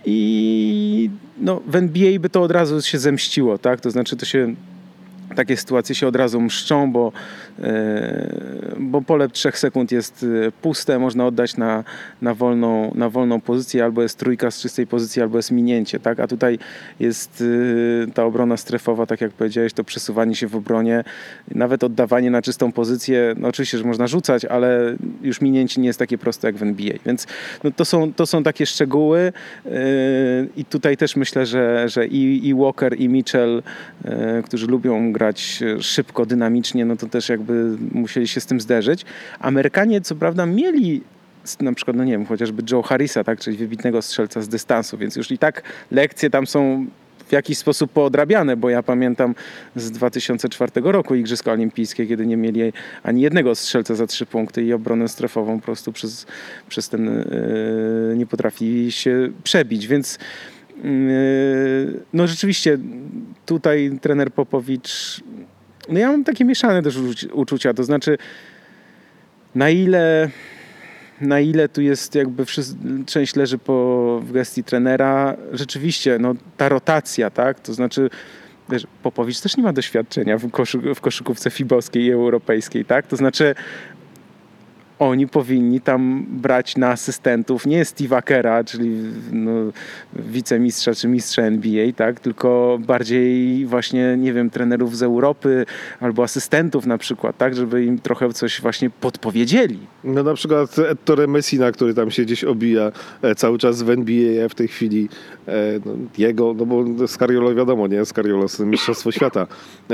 i no, w NBA by to od razu się zemściło, tak? To znaczy to się takie sytuacje się od razu mszczą, bo, bo pole 3 sekund jest e, puste, można oddać na, na, wolną, na wolną pozycję, albo jest trójka z czystej pozycji, albo jest minięcie, tak? A tutaj jest e, ta obrona strefowa, tak jak powiedziałeś, to przesuwanie się w obronie, nawet oddawanie na czystą pozycję, no oczywiście, że można rzucać, ale już minięcie nie jest takie proste jak w NBA, więc no to, są, to są takie szczegóły i tutaj też myślę, że, że i, i Walker, i Mitchell, którzy lubią grać szybko, dynamicznie, no to też jakby musieli się z tym zderzyć. Amerykanie co prawda mieli na przykład, no nie wiem, chociażby Joe Harrisa, tak, czyli wybitnego strzelca z dystansu, więc już i tak lekcje tam są w jakiś sposób poodrabiane, bo ja pamiętam z 2004 roku Igrzyska Olimpijskie, kiedy nie mieli ani jednego strzelca za trzy punkty i obronę strefową po prostu przez, przez ten yy, nie potrafi się przebić, więc Yy, no rzeczywiście tutaj trener Popowicz, no ja mam takie mieszane też uczucia, to znaczy na ile na ile tu jest jakby część leży po, w gestii trenera, rzeczywiście no, ta rotacja, tak, to znaczy wiesz, Popowicz też nie ma doświadczenia w, koszyk, w koszykówce fibowskiej i europejskiej, tak, to znaczy oni powinni tam brać na asystentów nie Steve'a Kera, czyli no, wicemistrza czy mistrza NBA, tak? tylko bardziej właśnie, nie wiem, trenerów z Europy albo asystentów na przykład, tak? żeby im trochę coś właśnie podpowiedzieli. No na przykład Ettore Messina, który tam się gdzieś obija e, cały czas w NBA w tej chwili. E, no, jego, no bo Scariolo wiadomo, nie? Scariolo Mistrzostwo Świata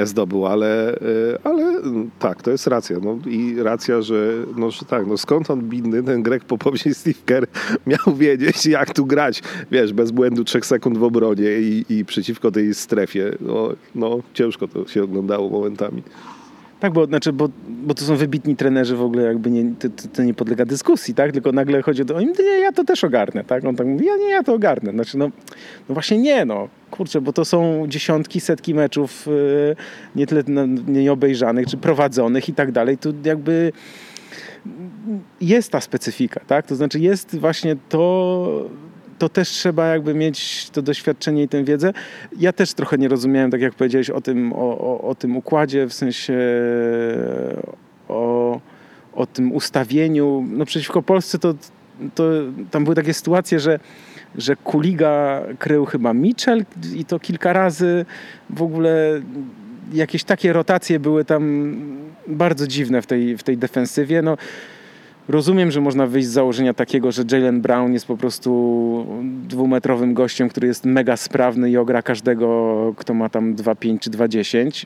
zdobył, ale, e, ale tak, to jest racja. No, I racja, że, no, że tak, no skąd on bidny, ten Greg Popowicz i Steve Kerr [laughs] miał wiedzieć, jak tu grać, wiesz, bez błędu trzech sekund w obronie i, i przeciwko tej strefie. No, no, ciężko to się oglądało momentami. Tak, bo, znaczy, bo, bo to są wybitni trenerzy w ogóle, jakby nie, to, to nie podlega dyskusji, tak? Tylko nagle chodzi o to, nie, ja to też ogarnę, tak? On tak mówi, ja nie, ja to ogarnę. Znaczy, no, no właśnie nie, no. Kurczę, bo to są dziesiątki, setki meczów yy, nie tyle no, nieobejrzanych, czy prowadzonych i tak dalej. Tu jakby jest ta specyfika, tak? To znaczy jest właśnie to, to też trzeba jakby mieć to doświadczenie i tę wiedzę. Ja też trochę nie rozumiałem, tak jak powiedziałeś, o tym, o, o, o tym układzie, w sensie o, o tym ustawieniu. No przeciwko Polsce to, to tam były takie sytuacje, że że Kuliga krył chyba Mitchell i to kilka razy w ogóle jakieś takie rotacje były tam bardzo dziwne w tej, w tej defensywie. No, rozumiem, że można wyjść z założenia takiego, że Jalen Brown jest po prostu dwumetrowym gościem, który jest mega sprawny i ogra każdego, kto ma tam 2,5 czy 2,10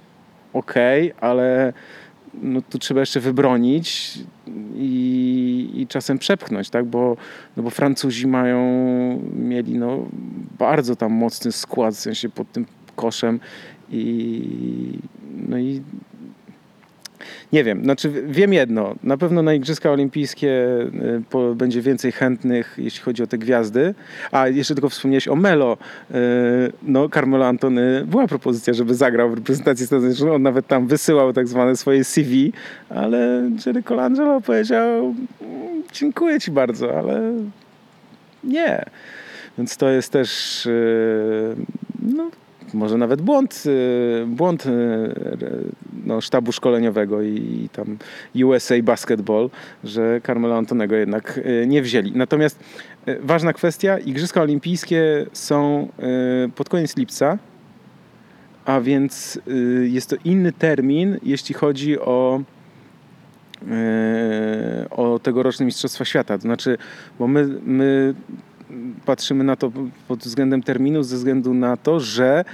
ok, ale no, tu trzeba jeszcze wybronić i, i czasem przepchnąć, tak? bo, no bo Francuzi mają, mieli no, bardzo tam mocny skład, w sensie pod tym koszem i no i nie wiem, znaczy wiem jedno, na pewno na Igrzyska Olimpijskie y, będzie więcej chętnych, jeśli chodzi o te gwiazdy. A jeszcze tylko wspomniałeś o Melo. Y, no, Carmelo Antony, była propozycja, żeby zagrał w reprezentacji Stanów Zjednoczonych. On nawet tam wysyłał tak zwane swoje CV, ale Jerry Colangelo powiedział mm, dziękuję ci bardzo, ale nie. Więc to jest też y, no, może nawet błąd, y, błąd y, no, sztabu szkoleniowego i tam USA Basketball, że Carmelo Antonego jednak y, nie wzięli. Natomiast ważna kwestia, Igrzyska Olimpijskie są pod koniec lipca, a więc jest to inny termin, jeśli chodzi o o tegoroczne Mistrzostwa Świata. To znaczy, bo my, my patrzymy na to pod względem terminu, ze względu na to, że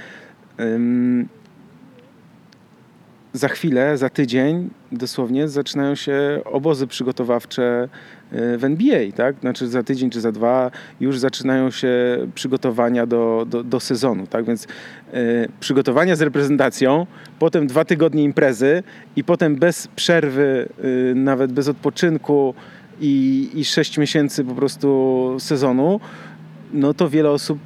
za chwilę, za tydzień dosłownie zaczynają się obozy przygotowawcze y, w NBA, tak? Znaczy za tydzień czy za dwa już zaczynają się przygotowania do, do, do sezonu, tak? Więc y, przygotowania z reprezentacją, potem dwa tygodnie imprezy i potem bez przerwy, y, nawet bez odpoczynku i, i sześć miesięcy po prostu sezonu, no to wiele osób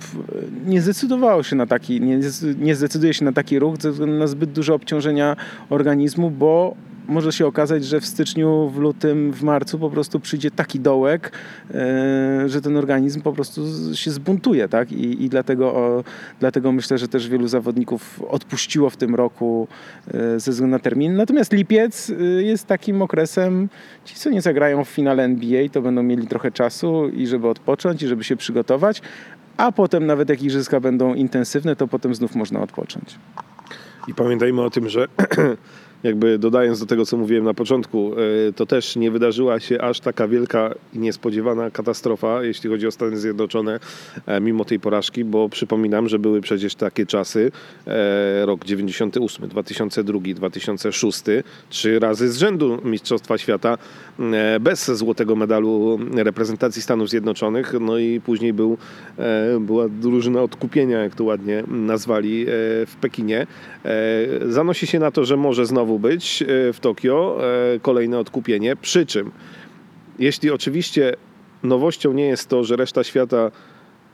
e, nie zdecydowało się na taki, nie, nie zdecyduje się na taki ruch ze względu na zbyt duże obciążenia organizmu, bo może się okazać, że w styczniu, w lutym, w marcu po prostu przyjdzie taki dołek, e, że ten organizm po prostu się zbuntuje, tak? I, i dlatego, o, dlatego myślę, że też wielu zawodników odpuściło w tym roku e, ze względu na termin. Natomiast lipiec e, jest takim okresem, ci co nie zagrają w finale NBA, to będą mieli trochę czasu i żeby odpocząć, i żeby się przygotować, a potem nawet jak igrzyska będą intensywne, to potem znów można odpocząć. I pamiętajmy o tym, że [clears throat] jakby dodając do tego, co mówiłem na początku, e, to też nie wydarzyła się aż taka wielka i niespodziewana katastrofa, jeśli chodzi o Stany Zjednoczone, e, mimo tej porażki, bo przypominam, że były przecież takie czasy, e, rok 98, 2002, 2006, trzy razy z rzędu Mistrzostwa Świata bez złotego medalu reprezentacji Stanów Zjednoczonych, no i później był, była drużyna odkupienia, jak to ładnie nazwali w Pekinie. Zanosi się na to, że może znowu być e, w Tokio e, kolejne odkupienie. Przy czym, jeśli oczywiście nowością nie jest to, że reszta świata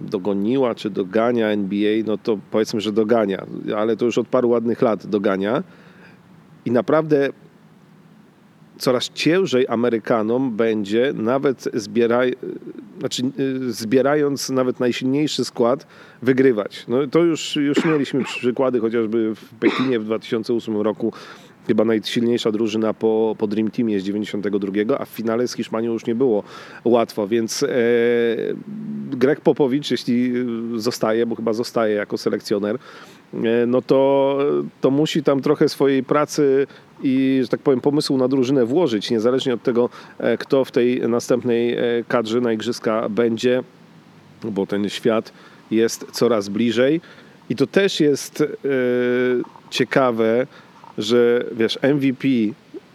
dogoniła czy dogania NBA, no to powiedzmy, że dogania, ale to już od paru ładnych lat dogania. I naprawdę coraz ciężej Amerykanom będzie nawet zbieraj, znaczy, y, zbierając nawet najsilniejszy skład, wygrywać. No, to już, już mieliśmy przykłady chociażby w Pekinie w 2008 roku chyba najsilniejsza drużyna po, po Dream Teamie z 92, a w finale z Hiszpanią już nie było łatwo, więc e, Greg Popowicz, jeśli zostaje, bo chyba zostaje jako selekcjoner, e, no to, to musi tam trochę swojej pracy i, że tak powiem, pomysłu na drużynę włożyć, niezależnie od tego, e, kto w tej następnej e, kadrze na Igrzyska będzie, bo ten świat jest coraz bliżej. I to też jest e, ciekawe, że wiesz, MVP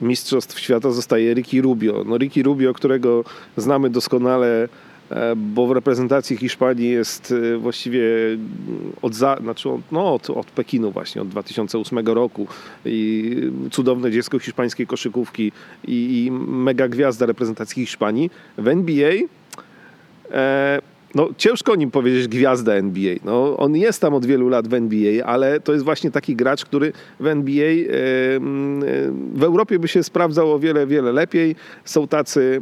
Mistrzostw Świata zostaje Ricky Rubio. No Ricky Rubio, którego znamy doskonale, e, bo w reprezentacji Hiszpanii jest e, właściwie od, za, znaczy od, no od, od Pekinu właśnie, od 2008 roku i cudowne dziecko hiszpańskiej koszykówki i, i mega gwiazda reprezentacji Hiszpanii. W NBA e, no ciężko o nim powiedzieć gwiazda NBA. No, on jest tam od wielu lat w NBA, ale to jest właśnie taki gracz, który w NBA e, w Europie by się sprawdzał o wiele, wiele lepiej. Są tacy,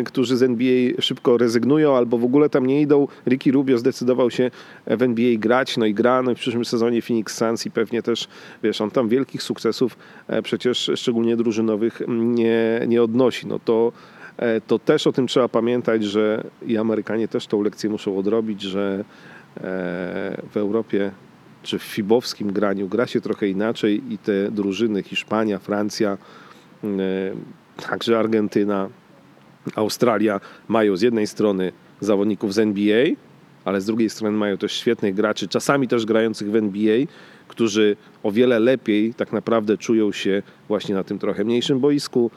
e, którzy z NBA szybko rezygnują albo w ogóle tam nie idą. Ricky Rubio zdecydował się w NBA grać, no i gra, no i w przyszłym sezonie Phoenix Suns i pewnie też, wiesz, on tam wielkich sukcesów e, przecież szczególnie drużynowych nie, nie odnosi. No to to też o tym trzeba pamiętać, że i Amerykanie też tą lekcję muszą odrobić, że e, w Europie czy w fibowskim graniu gra się trochę inaczej i te drużyny Hiszpania, Francja, e, także Argentyna, Australia mają z jednej strony zawodników z NBA, ale z drugiej strony mają też świetnych graczy, czasami też grających w NBA, którzy o wiele lepiej tak naprawdę czują się właśnie na tym trochę mniejszym boisku,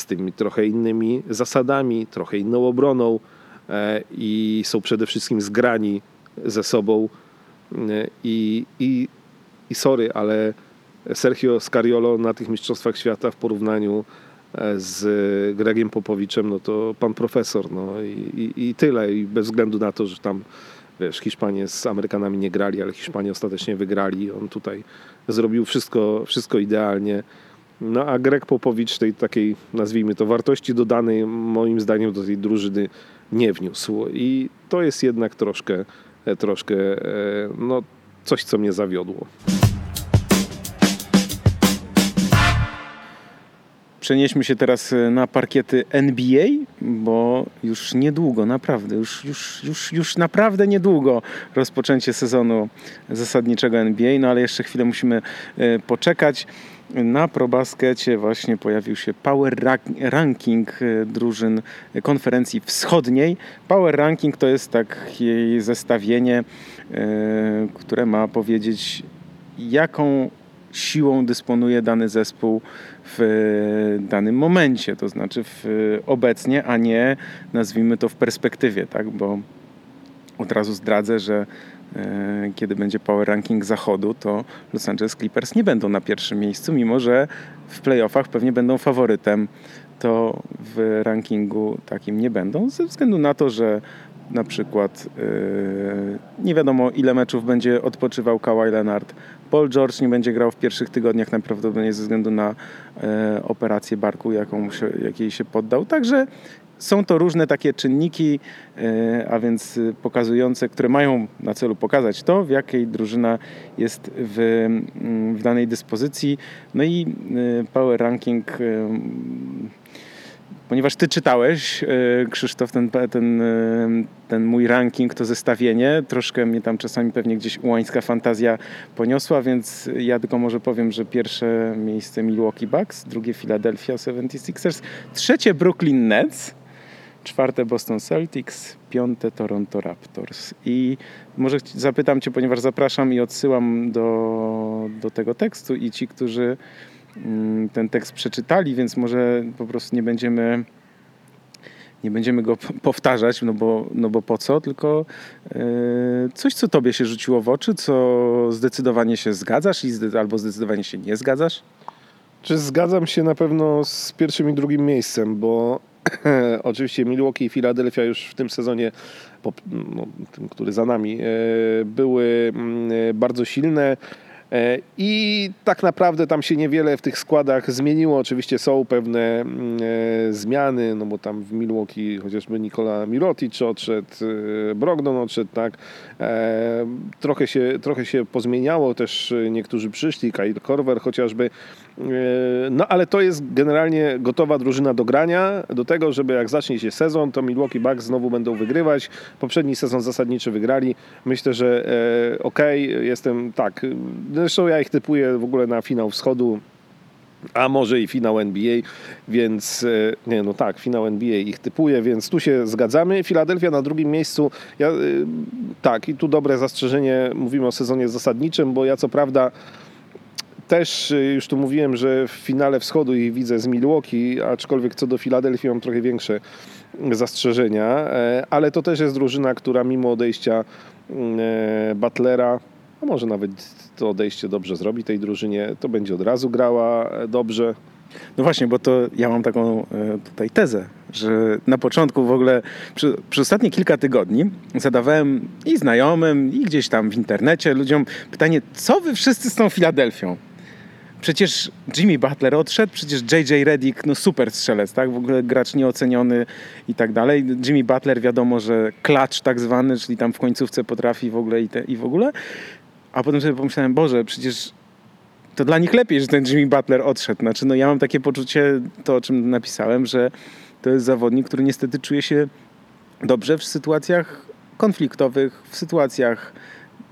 z tymi trochę innymi zasadami, trochę inną obroną e, i są przede wszystkim zgrani ze sobą. E, I, i, i sorry, ale Sergio Scariolo na tych Mistrzostwach Świata w porównaniu e, z Gregiem Popowiczem, no to pan profesor, no i, i, i tyle. I bez względu na to, że tam wiesz, Hiszpanie z Amerykanami nie grali, ale Hiszpanie ostatecznie wygrali. On tutaj zrobił wszystko, wszystko idealnie. No a Greg Popowicz tej takiej, nazwijmy to, wartości dodanej moim zdaniem do tej drużyny nie wniósł. I to jest jednak troszkę, troszkę no, coś, co mnie zawiodło. Przenieśmy się teraz e, na parkiety NBA, bo już niedługo, naprawdę, już, już, już, już naprawdę niedługo rozpoczęcie sezonu zasadniczego NBA, no ale jeszcze chwilę musimy e, poczekać. Na ProBaskecie właśnie pojawił się Power Ranking e, drużyn konferencji wschodniej. Power Ranking to jest takie zestawienie, które ma powiedzieć, jaką siłą dysponuje dany zespół w danym momencie, to znaczy w, obecnie, a nie nazwijmy to w perspektywie, tak? bo od razu zdradzę, że e, kiedy będzie power ranking zachodu, to Los Angeles Clippers nie będą na pierwszym miejscu, mimo że w playoffach pewnie będą faworytem, to w rankingu takim nie będą, ze względu na to, że na przykład yy, nie wiadomo ile meczów będzie odpoczywał Kawhi Leonard. Paul George nie będzie grał w pierwszych tygodniach najprawdopodobniej ze względu na e, operację barku, jaką się, jakiej się poddał. Także są to różne takie czynniki, e, a więc pokazujące, które mają na celu pokazać to, w jakiej drużyna jest w, mm, w danej dyspozycji. No i e, power ranking e, Ponieważ ty czytałeś, e, Krzysztof, ten, ten, e, ten mój ranking, to zestawienie, troszkę mnie tam czasami pewnie gdzieś ułańska fantazja poniosła, więc ja tylko może powiem, że pierwsze miejsce Milwaukee Bucks, drugie Philadelphia 76ers, trzecie Brooklyn Nets, czwarte Boston Celtics, piąte Toronto Raptors. I może zapytam Cię, ponieważ zapraszam i odsyłam do, do tego tekstu i ci, którzy Mm, ten tekst przeczytali, więc może po prostu nie będziemy nie będziemy go powtarzać, no bo, no bo po co, tylko yy, coś, co tobie się rzuciło w oczy, co zdecydowanie się zgadzasz i zde albo zdecydowanie się nie zgadzasz? Czy zgadzam się na pewno z pierwszym i drugim miejscem, bo [laughs] oczywiście Milwaukee i Philadelphia już w tym sezonie, po, no, tym, który za nami, yy, były yy, bardzo silne. E, I tak naprawdę tam się niewiele w tych składach zmieniło. Oczywiście są pewne mm, e, zmiany, no bo tam w Milwaukee chociażby Nikola Mirotic odszedł, e, Brogdon odszedł, tak. Trochę się, trochę się pozmieniało, też niektórzy przyszli, Kyle Korver chociażby. No ale to jest generalnie gotowa drużyna do grania, do tego, żeby jak zacznie się sezon, to Milwaukee Bucks znowu będą wygrywać. Poprzedni sezon zasadniczy wygrali. Myślę, że okej, okay, jestem tak Zresztą ja ich typuję w ogóle na finał wschodu, a może i finał NBA, więc e, nie, no tak, finał NBA ich typuje, więc tu się zgadzamy. Filadelfia na drugim miejscu, ja, e, tak, i tu dobre zastrzeżenie, mówimy o sezonie zasadniczym, bo ja co prawda też e, już tu mówiłem, że w finale wschodu ich widzę z Milwaukee, aczkolwiek co do Filadelfii mam trochę większe zastrzeżenia, ale to też jest drużyna, która mimo odejścia Butlera a może nawet to odejście dobrze zrobi tej drużynie, to będzie od razu grała dobrze. No właśnie, bo to ja mam taką e, tutaj tezę, że na początku w ogóle przez ostatnie kilka tygodni zadawałem i znajomym, i gdzieś tam w internecie ludziom pytanie, co wy wszyscy z tą Filadelfią? Przecież Jimmy Butler odszedł, przecież JJ Redick, no super strzelec, tak? W ogóle gracz nieoceniony i tak dalej. Jimmy Butler wiadomo, że klacz tak zwany, czyli tam w końcówce potrafi w ogóle i, te, i w ogóle. A potem sobie pomyślałem, Boże, przecież to dla nich lepiej, że ten Jimmy Butler odszedł. Znaczy, no ja mam takie poczucie, to o czym napisałem, że to jest zawodnik, który niestety czuje się dobrze w sytuacjach konfliktowych, w sytuacjach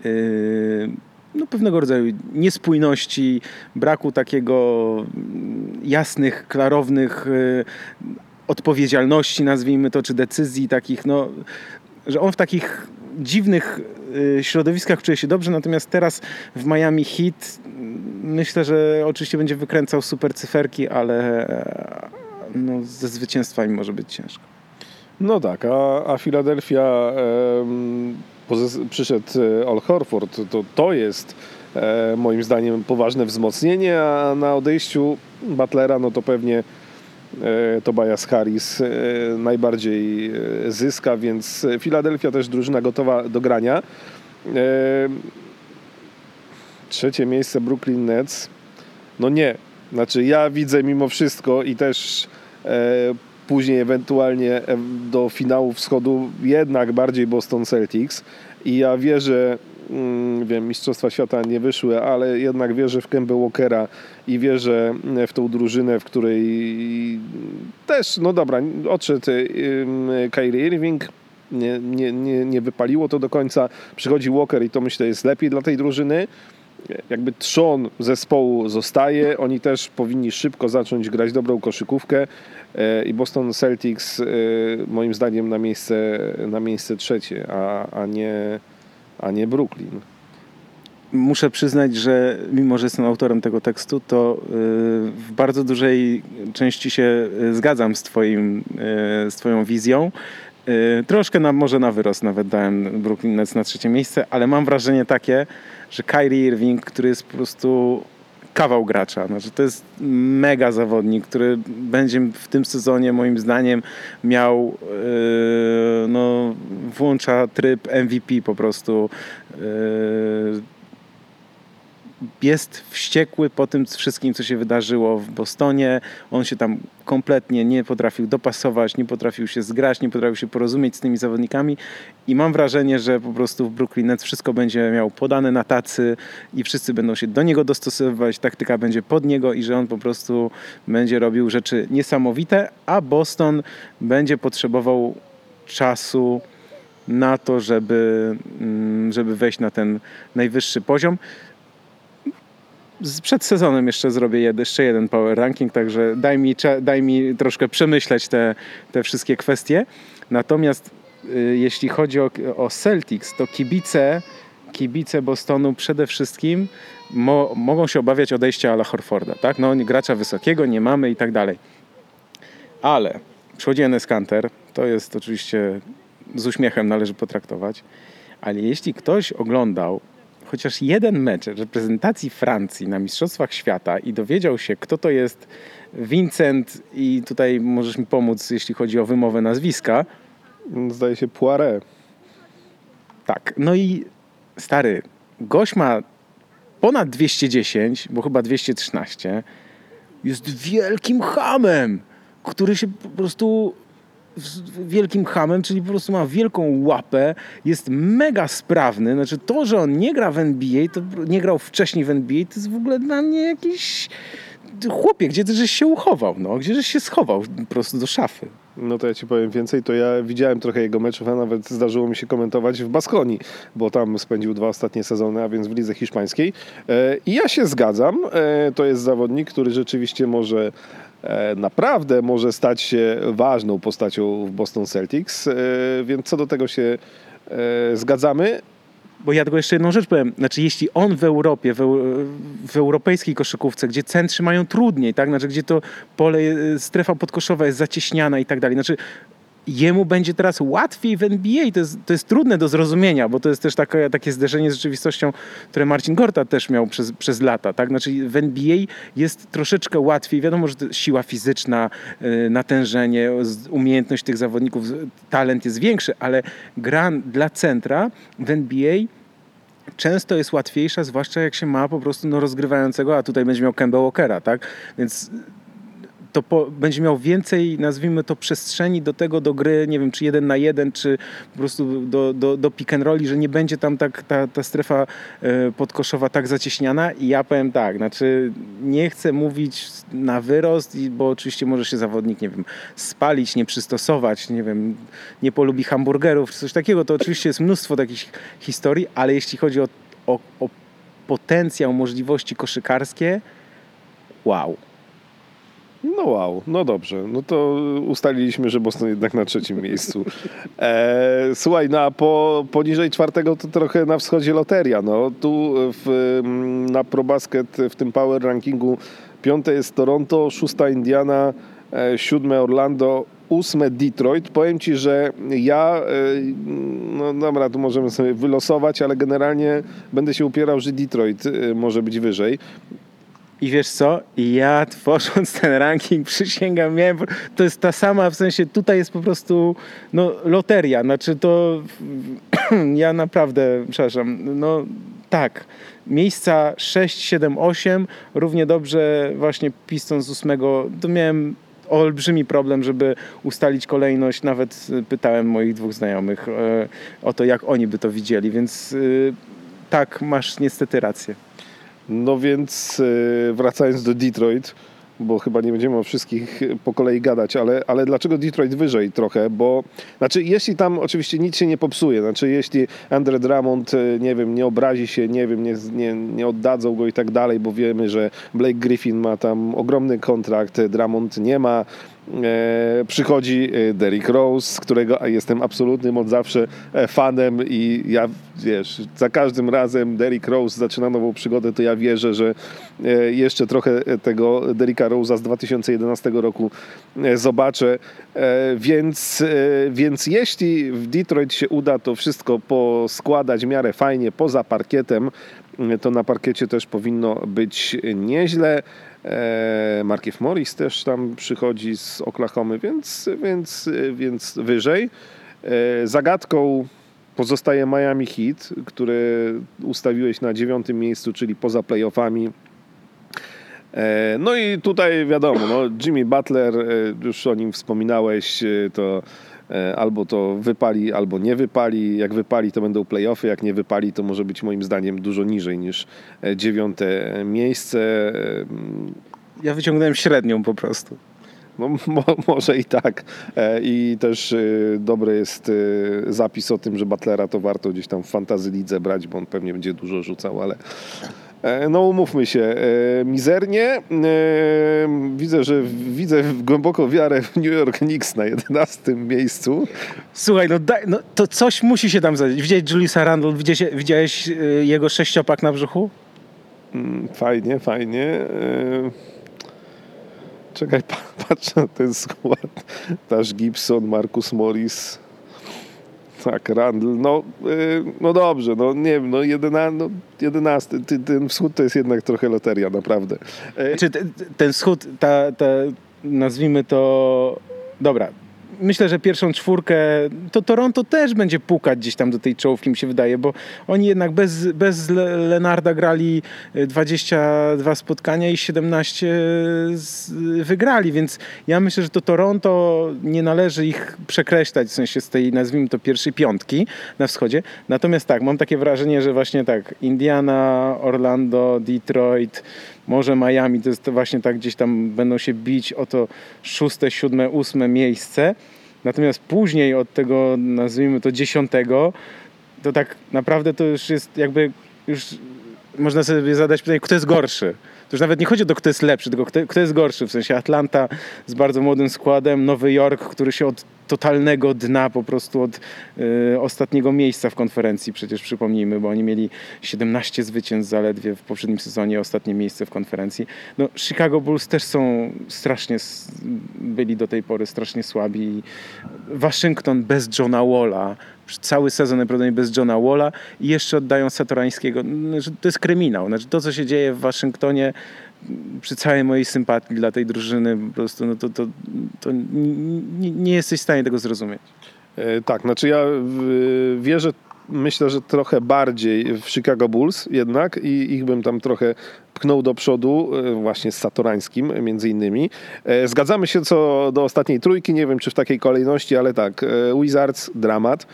yy, no, pewnego rodzaju niespójności, braku takiego jasnych, klarownych yy, odpowiedzialności, nazwijmy to, czy decyzji takich, no, że on w takich dziwnych y, środowiskach czuje się dobrze, natomiast teraz w Miami Heat myślę, że oczywiście będzie wykręcał super cyferki, ale e, no, ze zwycięstwami może być ciężko. No tak, a, a em, pozys- przyszedł e, Al Horford, to, to jest e, moim zdaniem poważne wzmocnienie, a na odejściu Butlera no to pewnie e, Tobias Harris e, najbardziej e, zyska, więc Filadelfia też drużyna gotowa do grania. E, trzecie miejsce Brooklyn Nets. No nie, znaczy ja widzę mimo wszystko i też e, później ewentualnie e, do finału wschodu jednak bardziej Boston Celtics i ja wierzę, wiem, Mistrzostwa Świata nie wyszły, ale jednak wierzę w Kemba Walkera i wierzę w tą drużynę, w której też, no dobra, odszedł Kyrie Irving, nie, nie, nie, nie wypaliło to do końca. Przychodzi Walker i to myślę jest lepiej dla tej drużyny. Jakby trzon zespołu zostaje. Oni też powinni szybko zacząć grać dobrą koszykówkę e, i Boston Celtics e, moim zdaniem na miejsce, na miejsce trzecie, a, a, nie, a nie Brooklyn. Muszę przyznać, że mimo, że jestem autorem tego tekstu, to y, w bardzo dużej części się y, zgadzam z, twoim, y, z Twoją wizją. Troszkę na, może na wyrost nawet dałem Brooklyn Nets na trzecie miejsce, ale mam wrażenie takie, że Kyrie Irving, który jest po prostu kawał gracza, znaczy to jest mega zawodnik, który będzie w tym sezonie moim zdaniem miał yy, no, włącza tryb MVP po prostu. Yy, jest wściekły po tym wszystkim, co się wydarzyło w Bostonie. On się tam kompletnie nie potrafił dopasować, nie potrafił się zgrać, nie potrafił się porozumieć z tymi zawodnikami i mam wrażenie, że po prostu w Brooklyn Nets wszystko będzie miał podane na tacy i wszyscy będą się do niego dostosowywać, taktyka będzie pod niego i że on po prostu będzie robił rzeczy niesamowite, a Boston będzie potrzebował czasu na to, żeby, mm, żeby wejść na ten najwyższy poziom. Przed sezonem jeszcze zrobię jeszcze jeden power ranking, także daj mi, daj mi troszkę przemyśleć te, te wszystkie kwestie. Natomiast y, jeśli chodzi o, o Celtics, to kibice, kibice Bostonu przede wszystkim mo, mogą się obawiać odejścia Ala Horforda. Tak? No, gracza wysokiego nie mamy i tak dalej. Ale przychodzi Enes Kanter, to jest oczywiście z uśmiechem należy potraktować, ale jeśli ktoś oglądał chociaż jeden mecz reprezentacji Francji na Mistrzostwach Świata i dowiedział się, kto to jest Vincent i tutaj możesz mi pomóc, jeśli chodzi o wymowę nazwiska. Zdaje się Poiret. Tak, no i stary, gość ma ponad 210, bo chyba 213, jest wielkim hamem, który się po prostu wielkim hamem, czyli po prostu ma wielką łapę, jest mega sprawny. Znaczy to, że on nie gra w NBA, to nie grał wcześniej w NBA, to jest w ogóle dla mnie jakiś chłopie, gdzie ty żeś się uchował, no, gdzie żeś się schował po prostu do szafy. No to ja ci powiem więcej, to ja widziałem trochę jego meczów, a nawet zdarzyło mi się komentować w Baskonii, bo tam spędził dwa ostatnie sezony, a więc w lidze hiszpańskiej. E, I ja się zgadzam, e, to jest zawodnik, który rzeczywiście może naprawdę może stać się ważną postacią w Boston Celtics, e, więc co do tego się e, zgadzamy. Bo ja tylko jeszcze jedną rzecz powiem. Znaczy, jeśli on w Europie, w, w europejskiej koszykówce, gdzie centrzy mają trudniej, tak? Znaczy, gdzie to pole, strefa podkoszowa jest zacieśniana i tak dalej. Znaczy, jemu będzie teraz łatwiej w NBA. To jest, to jest trudne do zrozumienia, bo to jest też takie, takie zderzenie z rzeczywistością, które Marcin Gorta też miał przez, przez lata. Tak? Znaczy w NBA jest troszeczkę łatwiej. Wiadomo, że siła fizyczna, y, natężenie, umiejętność tych zawodników, talent jest większy, ale gra dla centra w NBA często jest łatwiejsza, zwłaszcza jak się ma po prostu no, rozgrywającego, a tutaj będzie miał Kemba Walkera, tak? Więc to po, będzie miał więcej, nazwijmy to, przestrzeni do tego, do gry, nie wiem, czy jeden na jeden, czy po prostu do, do, do pick and rolli, że nie będzie tam tak ta, ta strefa e, podkoszowa tak zacieśniana i ja powiem tak, znaczy nie chcę mówić na wyrost, bo oczywiście może się zawodnik, nie wiem, spalić, nie przystosować, nie wiem, nie polubi hamburgerów, czy coś takiego, to oczywiście jest mnóstwo takich historii, ale jeśli chodzi o, o, o potencjał, możliwości koszykarskie, wow. No wow, no dobrze. No to ustaliliśmy, że Boston jednak na trzecim miejscu. E, słuchaj, no a po, poniżej czwartego to trochę na wschodzie loteria. No tu w, na ProBasket w tym power rankingu piąte jest Toronto, szósta Indiana, e, siódme Orlando, ósme Detroit. Powiem Ci, że ja, e, no dobra, tu możemy sobie wylosować, ale generalnie będę się upierał, że Detroit e, może być wyżej. I wiesz co? Ja tworząc ten ranking przysięgam, miałem, to jest ta sama, w sensie tutaj jest po prostu no, loteria. Znaczy to [clears throat] ja naprawdę, przepraszam, no tak. Miejsca 6, 7, 8, równie dobrze właśnie Piston z 8, to miałem olbrzymi problem, żeby ustalić kolejność. Nawet pytałem moich dwóch znajomych e, o to, jak oni by to widzieli, więc y, tak, masz niestety rację. No więc e, wracając do Detroit, bo chyba nie będziemy o wszystkich po kolei gadać, ale, ale dlaczego Detroit wyżej trochę? Bo znaczy, jeśli tam oczywiście nic się nie popsuje, znaczy jeśli Andre Drummond, e, nie wiem, nie obrazi się, nie wiem, nie, nie, nie oddadzą go i tak dalej, bo wiemy, że Blake Griffin ma tam ogromny kontrakt, Drummond nie ma, E, przychodzi e, Derrick Rose, którego jestem absolutnym od zawsze e, fanem i ja, wiesz, za każdym razem Derrick Rose zaczyna nową przygodę, to ja wierzę, że jeszcze trochę tego Derricka Rose'a z 2011 roku zobaczę, więc, więc jeśli w Detroit się uda to wszystko poskładać w miarę fajnie poza parkietem, to na parkiecie też powinno być nieźle. E, Markiew Morris też tam przychodzi z Oklahomy, więc, więc, więc wyżej. E, zagadką pozostaje Miami Heat, który ustawiłeś na dziewiątym miejscu, czyli poza playoffami. E, no i tutaj wiadomo, no Jimmy Butler, już o nim wspominałeś, to albo to wypali, albo nie wypali. Jak wypali, to będą playoffy, jak nie wypali, to może być moim zdaniem dużo niżej niż dziewiąte miejsce. Ja wyciągnąłem średnią po prostu. No, mo, może i tak. E, I też dobry jest zapis o tym, że Butlera to warto gdzieś tam w fantazy lidze brać, bo on pewnie będzie dużo rzucał, ale e, no umówmy się, e, mizernie. Widzę, że widzę głęboko wiarę w New York Knicks na 11 miejscu. Słuchaj, no, daj, no to coś musi się tam zdarzyć. Widziałeś Juliusa Randle? Widziałeś, widziałeś jego sześciopak na brzuchu? Mm, fajnie, fajnie. Czekaj, [laughs] patrzę na ten skład. Taż Gibson, Marcus Morris, tak, Randall. No, yy, no dobrze, no nie wiem, no, jedyna, no jedenasty. Ten, ten wschód to jest jednak trochę loteria, naprawdę. Yy. Znaczy, ten, ten wschód, ta, ta, nazwijmy to, dobra, myślę, że pierwszą czwórkę to Toronto też będzie pukać gdzieś tam do tej czołówki, mi się wydaje, bo oni jednak bez, bez Lenarda grali 22 e, spotkania i 17 wygrali, więc ja myślę, że to Toronto nie należy ich przekreślać w sensie z tej, nazwijmy to, pierwszej piątki na wschodzie. Natomiast tak, mam takie wrażenie, że właśnie tak, Indiana, Orlando, Detroit, może Miami, to jest właśnie tak gdzieś tam będą się bić o to szóste, siódme, ósme miejsce. Natomiast później od tego, nazwijmy to dziesiątego, to tak naprawdę to już jest jakby, już można sobie zadać pytanie, kto jest gorszy. To już nawet nie chodzi o to, kto jest lepszy, tylko kto, kto jest gorszy. W sensie Atlanta z bardzo młodym składem, Nowy Jork, który się od totalnego dna, po prostu od y, ostatniego miejsca w konferencji, przecież przypomnijmy, bo oni mieli 17 zwycięstw zaledwie w poprzednim sezonie, ostatnie miejsce w konferencji. No, Chicago Bulls też są strasznie, byli do tej pory strasznie słabi. Waszyngton bez Johna Walla, cały sezon najprawdopodobniej bez Johna Walla i jeszcze oddają Satorańskiego. No, to jest kryminał. Znaczy, to, co się dzieje w Waszyngtonie, przy całej mojej sympatii dla tej drużyny, po prostu no to, to, to nie, nie jesteś w stanie tego zrozumieć. E, tak, znaczy ja wierzę myślę, że trochę bardziej w Chicago Bulls jednak i ich bym tam trochę pchnął do przodu e, właśnie z Satorańskim między innymi. E, zgadzamy się co do ostatniej trójki, nie wiem czy w takiej kolejności, ale tak, e, Wizards, dramat.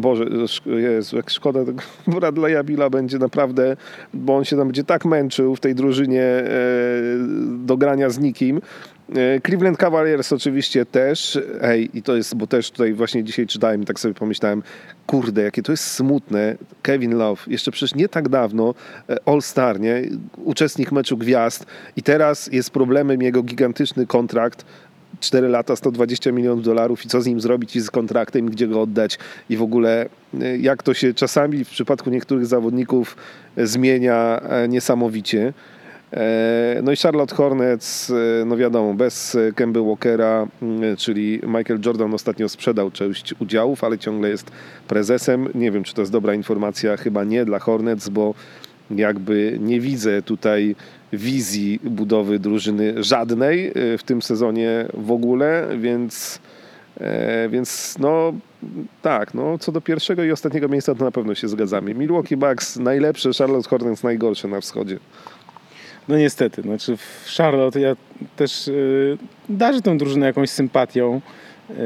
Boże, Jezu, jak szkoda tego [laughs] Bradley'a Billa będzie naprawdę, bo on się tam będzie tak męczył w tej drużynie do grania z nikim, Cleveland Cavaliers oczywiście też, hej, i to jest, bo też tutaj właśnie dzisiaj czytałem i tak sobie pomyślałem, kurde, jakie to jest smutne. Kevin Love, jeszcze przecież nie tak dawno e, All-Star, nie? Uczestnik meczu gwiazd i teraz jest problemem jego gigantyczny kontrakt 4 lata, 120 milionów dolarów i co z nim zrobić i z kontraktem gdzie go oddać i w ogóle e, jak to się czasami w przypadku niektórych zawodników zmienia niesamowicie. E, no i Charlotte Hornets, e, no wiadomo, bez Kemby Walkera, mm, czyli Michael Jordan ostatnio sprzedał część udziałów, ale ciągle jest prezesem. Nie wiem, czy to jest dobra informacja, chyba nie dla Hornets, bo jakby nie widzę tutaj wizji budowy drużyny żadnej e, w tym sezonie w ogóle, więc, więc no tak, no co do pierwszego i ostatniego miejsca to na pewno się zgadzamy. Milwaukee Bucks najlepsze, Charlotte Hornets najgorsze na wschodzie. No niestety, znaczy w Charlotte ja też yy, darzę tę drużynę jakąś sympatią. Yy,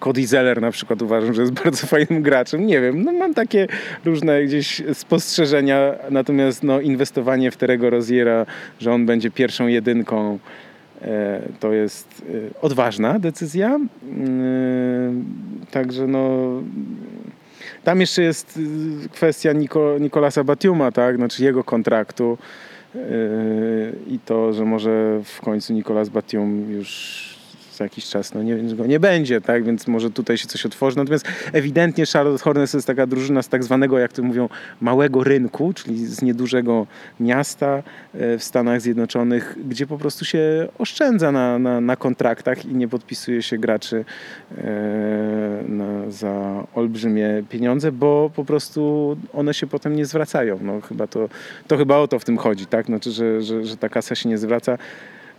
Cody Zeller na przykład uważam, że jest [laughs] bardzo fajnym graczem. Nie wiem, no mam takie różne gdzieś spostrzeżenia, natomiast no, inwestowanie w Terego Roziera, że on będzie pierwszą jedynką, e, to jest e, odważna decyzja. E, także no tam jeszcze jest y, kwestia Niko, Nikolasa Batiuma, tak? Znaczy jego kontraktu yy, i to, że może w końcu Nikolas Batium już za jakiś czas no nie, go nie będzie, tak? więc może tutaj się coś otworzy. Natomiast ewidentnie Charlotte Hornets jest taka drużyna z tak zwanego, jak to mówią, małego rynku, czyli z niedużego miasta e, w Stanach Zjednoczonych, gdzie po prostu się oszczędza na, na, na kontraktach i nie podpisuje się graczy e, na, za olbrzymie pieniądze, bo po prostu one się potem nie zwracają. No, chyba to, to chyba o to w tym chodzi, tak? Znaczy, że, że, że ta kasa się nie zwraca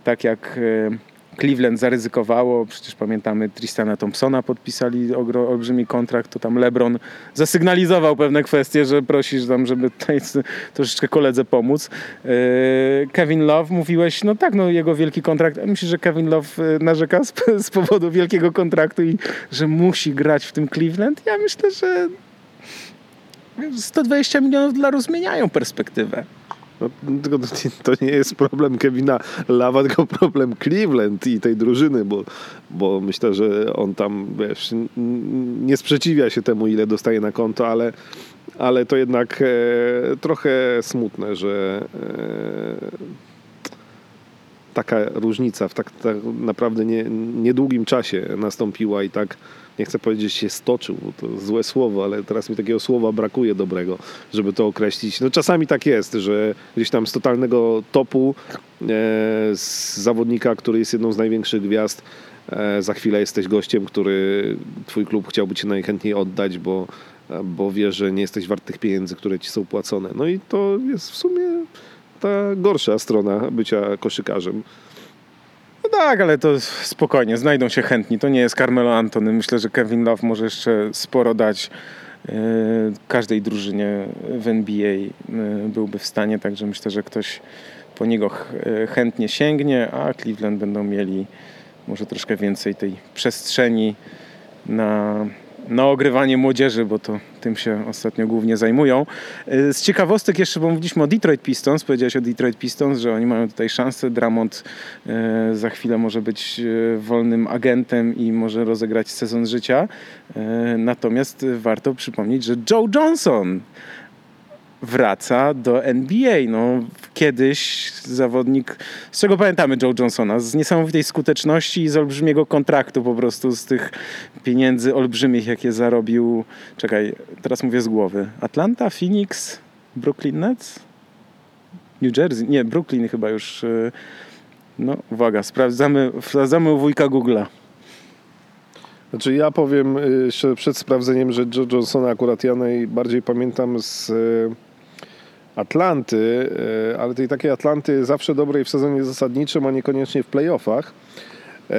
tak jak e, Cleveland zaryzykowało, przecież pamiętamy Tristana Thompsona podpisali olbrzymi kontrakt, to tam LeBron zasygnalizował pewne kwestie, że prosisz tam, żeby tutaj troszeczkę koledze pomóc. E, Kevin Love, mówiłeś, no tak, no jego wielki kontrakt, myślisz, że Kevin Love e, narzeka z, [laughs] z powodu wielkiego kontraktu i że musi grać w tym Cleveland? Ja myślę, że 120 milionów dolarów zmieniają perspektywę. No, to nie jest problem Kevina Lawa, tylko problem Cleveland i tej drużyny, bo, bo myślę, że on tam wiesz, nie sprzeciwia się temu, ile dostaje na konto, ale, ale to jednak e, trochę smutne, że e, taka różnica w tak, tak naprawdę nie, niedługim czasie nastąpiła i tak nie chcę powiedzieć, się stoczył, bo to złe słowo, ale teraz mi takiego słowa brakuje dobrego, żeby to określić. No czasami tak jest, że gdzieś tam z totalnego topu, e, z zawodnika, który jest jedną z największych gwiazd, e, za chwilę jesteś gościem, który twój klub chciałby ci najchętniej oddać, bo, bo wie, że nie jesteś wart tych pieniędzy, które ci są płacone. No i to jest w sumie ta gorsza strona bycia koszykarzem. Tak, ale to spokojnie, znajdą się chętni. To nie jest Carmelo Antony. Myślę, że Kevin Love może jeszcze sporo dać e, każdej drużynie w NBA e, byłby w stanie, także myślę, że ktoś po niego e, chętnie sięgnie, a Cleveland będą mieli może troszkę więcej tej przestrzeni na na ogrywanie młodzieży, bo to tym się ostatnio głównie zajmują. Y, z ciekawostek jeszcze, bo mówiliśmy o Detroit Pistons, powiedziałeś o Detroit Pistons, że oni mają tutaj szansę. Dramont y, za chwilę może być y, wolnym agentem i może rozegrać sezon życia. Natomiast warto przypomnieć, że Joe Johnson wraca do NBA. No, kiedyś zawodnik, z czego pamiętamy Joe Johnsona, z niesamowitej skuteczności i z olbrzymiego kontraktu po prostu, z tych pieniędzy olbrzymich, jakie zarobił, czekaj, teraz mówię z głowy, Atlanta, Phoenix, Brooklyn Nets? New Jersey? Nie, Brooklyn chyba już. Y, no, uwaga, sprawdzamy, sprawdzamy u wujka Google'a. Znaczy ja powiem y, przed sprawdzeniem, że Joe Johnsona akurat ja najbardziej pamiętam z y, Atlanty, e, ale tej takiej Atlanty zawsze dobrej w sezonie zasadniczym, a niekoniecznie w playoffach. E,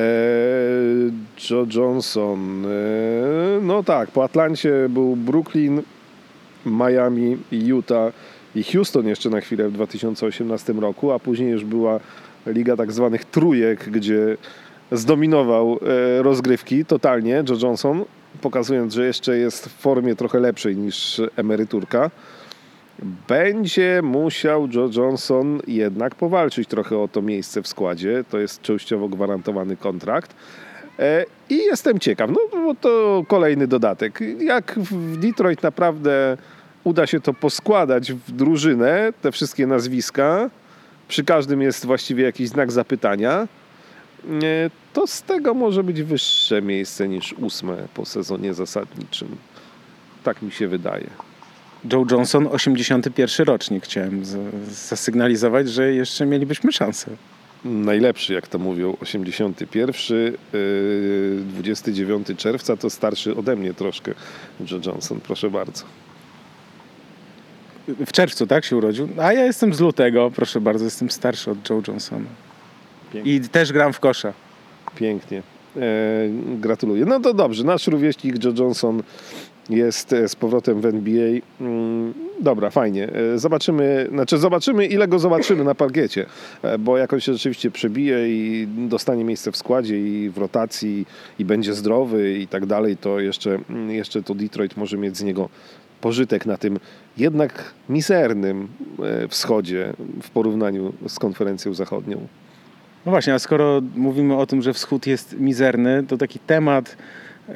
Joe Johnson. E, no tak, po Atlancie był Brooklyn, Miami, Utah i Houston jeszcze na chwilę w 2018 roku, a później już była liga tak zwanych trójek, gdzie zdominował rozgrywki totalnie Joe Johnson, pokazując, że jeszcze jest w formie trochę lepszej niż emeryturka. Będzie musiał Joe Johnson jednak powalczyć trochę o to miejsce w składzie. To jest częściowo gwarantowany kontrakt. E, I jestem ciekaw, no bo to kolejny dodatek. Jak w Detroit naprawdę uda się to poskładać w drużynę, te wszystkie nazwiska, przy każdym jest właściwie jakiś znak zapytania, e, to z tego może być wyższe miejsce niż ósme po sezonie zasadniczym. Tak mi się wydaje. Joe Johnson, 81 rocznik. Chciałem zasygnalizować, że jeszcze mielibyśmy szansę. Najlepszy, jak to mówią, 81, 29 yy, czerwca, to starszy ode mnie troszkę Joe Johnson, proszę bardzo. W czerwcu, tak, się urodził? A ja jestem z lutego, proszę bardzo, jestem starszy od Joe Johnsona. Pięknie. I też gram w kosza. Pięknie. E, gratuluję. No to dobrze, nasz rówieśnik Joe Johnson jest e, z powrotem w NBA. Mm, dobra, fajnie. E, zobaczymy, znaczy zobaczymy, ile go zobaczymy na parkiecie, e, bo jak on się rzeczywiście przebije i dostanie miejsce w składzie i w rotacji i będzie zdrowy i tak dalej, to jeszcze, mm, jeszcze to Detroit może mieć z niego pożytek na tym jednak mizernym wschodzie w porównaniu z konferencją zachodnią. No właśnie, a skoro mówimy o tym, że wschód jest mizerny, to taki temat, yy,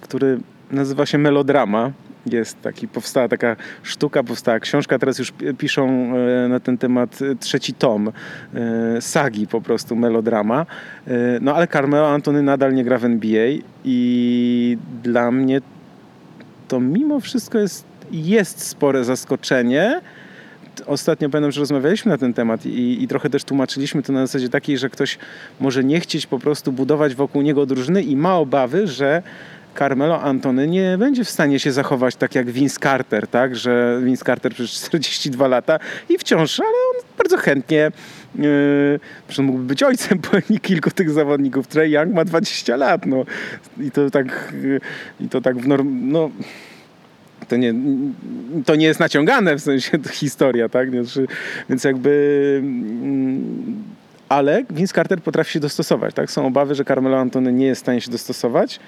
który nazywa się Melodrama. Jest taki, powstała taka sztuka, powstała książka, teraz już piszą e, na ten temat trzeci tom e, sagi po prostu Melodrama. E, no ale Carmelo Antony nadal nie gra w NBA i dla mnie to mimo wszystko jest, jest spore zaskoczenie, ostatnio pamiętam, że rozmawialiśmy na ten temat i, i, trochę też tłumaczyliśmy to na zasadzie takiej, że ktoś może nie chcieć po prostu budować wokół niego drużyny i ma obawy, że Carmelo Antony nie będzie w stanie się zachować tak jak Vince Carter, tak? Że Vince Carter przez 42 lata i wciąż, ale on bardzo chętnie Yy, mógłby być ojcem [laughs] kilku tych zawodników. Trey Young ma 20 lat, no. I to tak, yy, i to tak w norm... No, to nie, to nie jest naciągane w sensie [laughs] historia, tak? Więc jakby... Yy, ale Vince Carter potrafi się dostosować, tak? Są obawy, że Carmelo Antony nie jest w stanie się dostosować.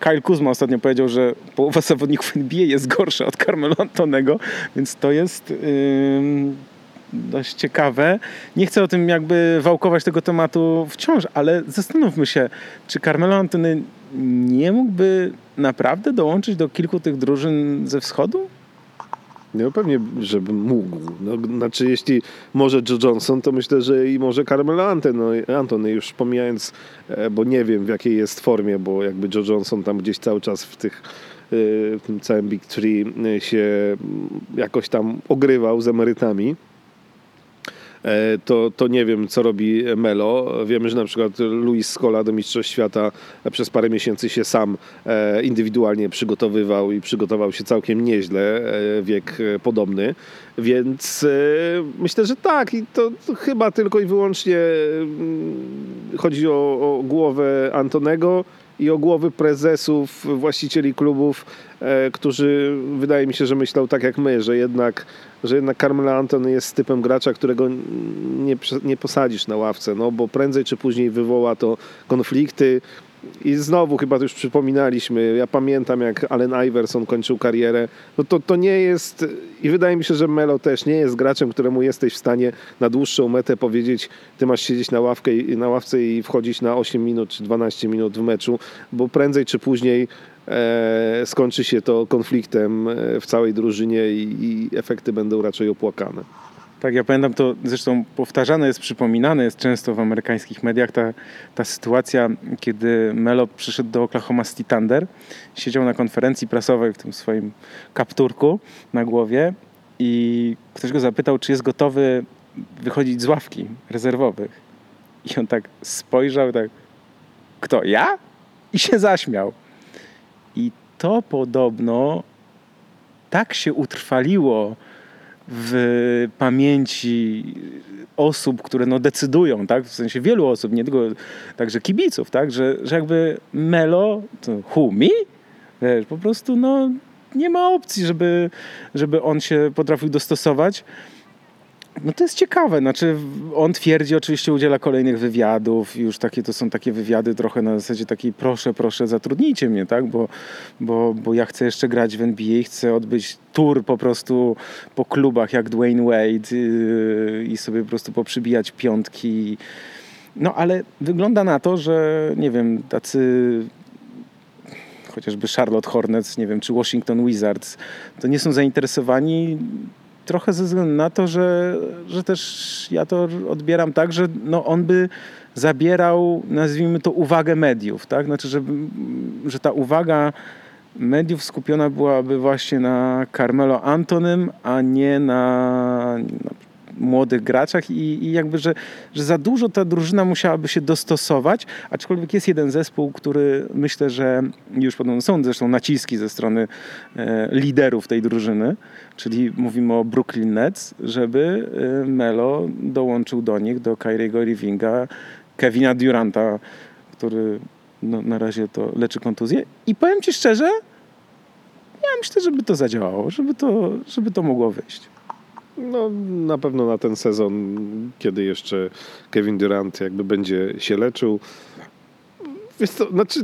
Kyle Kuzma ostatnio powiedział, że połowa zawodników NBA jest gorsza od Carmelo Antonego, więc to jest yy, dość ciekawe. Nie chcę o tym jakby wałkować tego tematu wciąż, ale zastanówmy się, czy Carmelo Antony nie mógłby naprawdę dołączyć do kilku tych drużyn ze wschodu? No pewnie, żebym mógł. No, znaczy, jeśli może Joe Johnson, to myślę, że i może Carmelo Antony, no, Antony już pomijając, e, bo nie wiem w jakiej jest formie, bo jakby Joe Johnson tam gdzieś cały czas w tych e, w tym całym Big Tree e, się jakoś tam ogrywał z emerytami. E, to, to nie wiem, co robi Melo. Wiemy, że na przykład Luis Scola do Mistrzostw Świata przez parę miesięcy się sam e, indywidualnie przygotowywał i przygotował się całkiem nieźle, e, wiek podobny. Więc myślę, że tak. I to, chyba tylko i wyłącznie mm, chodzi o, o głowę Antonego i o głowy prezesów, właścicieli klubów, którzy wydaje mi się, że myślą tak jak my, że jednak, że jednak Carmelo Anton jest typem gracza, którego nie, nie posadzisz na ławce, no bo prędzej czy później wywoła to konflikty, i znowu chyba już przypominaliśmy, ja pamiętam jak Allen Iverson kończył karierę, no to, to nie jest, i wydaje mi się, że Melo też nie jest graczem, któremu jesteś w stanie na dłuższą metę powiedzieć, ty masz siedzieć na, ławkę, na ławce i wchodzić na 8 minut czy 12 minut w meczu, bo prędzej czy później e, skończy się to konfliktem e, w całej drużynie i, i efekty będą raczej opłakane. Tak, ja pamiętam to, zresztą powtarzane jest, przypominane jest często w amerykańskich mediach ta, ta sytuacja, kiedy Melo przyszedł do Oklahoma City Thunder, siedział na konferencji prasowej w tym swoim kapturku na głowie i ktoś go zapytał, czy jest gotowy wychodzić z ławki rezerwowych. I on tak spojrzał, tak, kto, ja? I się zaśmiał. I to podobno tak się utrwaliło w pamięci osób, które no decydują, tak? w sensie wielu osób, nie tylko także kibiców, tak? że, że jakby Melo, to me? Wiesz, po prostu no, nie ma opcji, żeby, żeby on się potrafił dostosować. No to jest ciekawe, znaczy on twierdzi, oczywiście udziela kolejnych wywiadów, już takie to są takie wywiady trochę na zasadzie takiej proszę, proszę zatrudnijcie mnie, tak, bo, bo, bo ja chcę jeszcze grać w NBA, chcę odbyć tour po prostu po klubach jak Dwayne Wade yy, i sobie po prostu poprzybijać piątki. No ale wygląda na to, że nie wiem, tacy chociażby Charlotte Hornets, nie wiem, czy Washington Wizards, to nie są zainteresowani trochę ze względu na to, że, że też ja to odbieram tak, że no on by zabierał, nazwijmy to, uwagę mediów, tak? Znaczy, że, że ta uwaga mediów skupiona byłaby właśnie na Carmelo Antonym, a nie na, na młodych graczach i, i jakby, że, że za dużo ta drużyna musiałaby się dostosować, aczkolwiek jest jeden zespół, który myślę, że już podobno są zresztą naciski ze strony e, liderów tej drużyny, czyli mówimy o Brooklyn Nets, żeby e, Melo dołączył do nich, do Kyriego Irvinga, Kevina Duranta, który no, na razie to leczy kontuzję i powiem Ci szczerze, ja myślę, żeby to zadziałało, żeby to, żeby to mogło wyjść. No, na pewno na ten sezon, kiedy jeszcze Kevin Durant jakby będzie się leczył. Wiesz co, znaczy,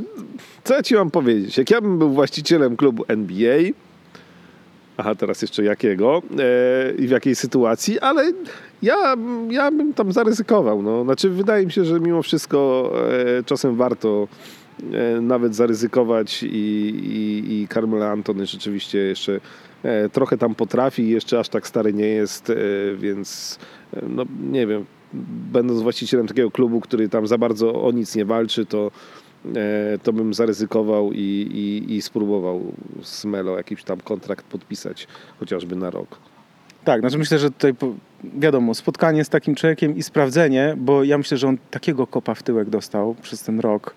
co ja ci mam powiedzieć? Jak ja bym był właścicielem klubu NBA, aha, teraz jeszcze jakiego e, i w jakiej sytuacji, ale ja, ja bym tam zaryzykował. No. Znaczy, wydaje mi się, że mimo wszystko e, czasem warto e, nawet zaryzykować i, i, i Carmela Antony rzeczywiście jeszcze trochę tam potrafi, jeszcze aż tak stary nie jest, e, więc e, no nie wiem, będąc właścicielem takiego klubu, który tam za bardzo o nic nie walczy, to, to bym zaryzykował i, i, i spróbował z Melo jakiś tam kontrakt podpisać, chociażby na rok. Tak, znaczy myślę, że tutaj wiadomo, spotkanie z takim człowiekiem i sprawdzenie, bo ja myślę, że on takiego kopa w tyłek dostał przez ten rok,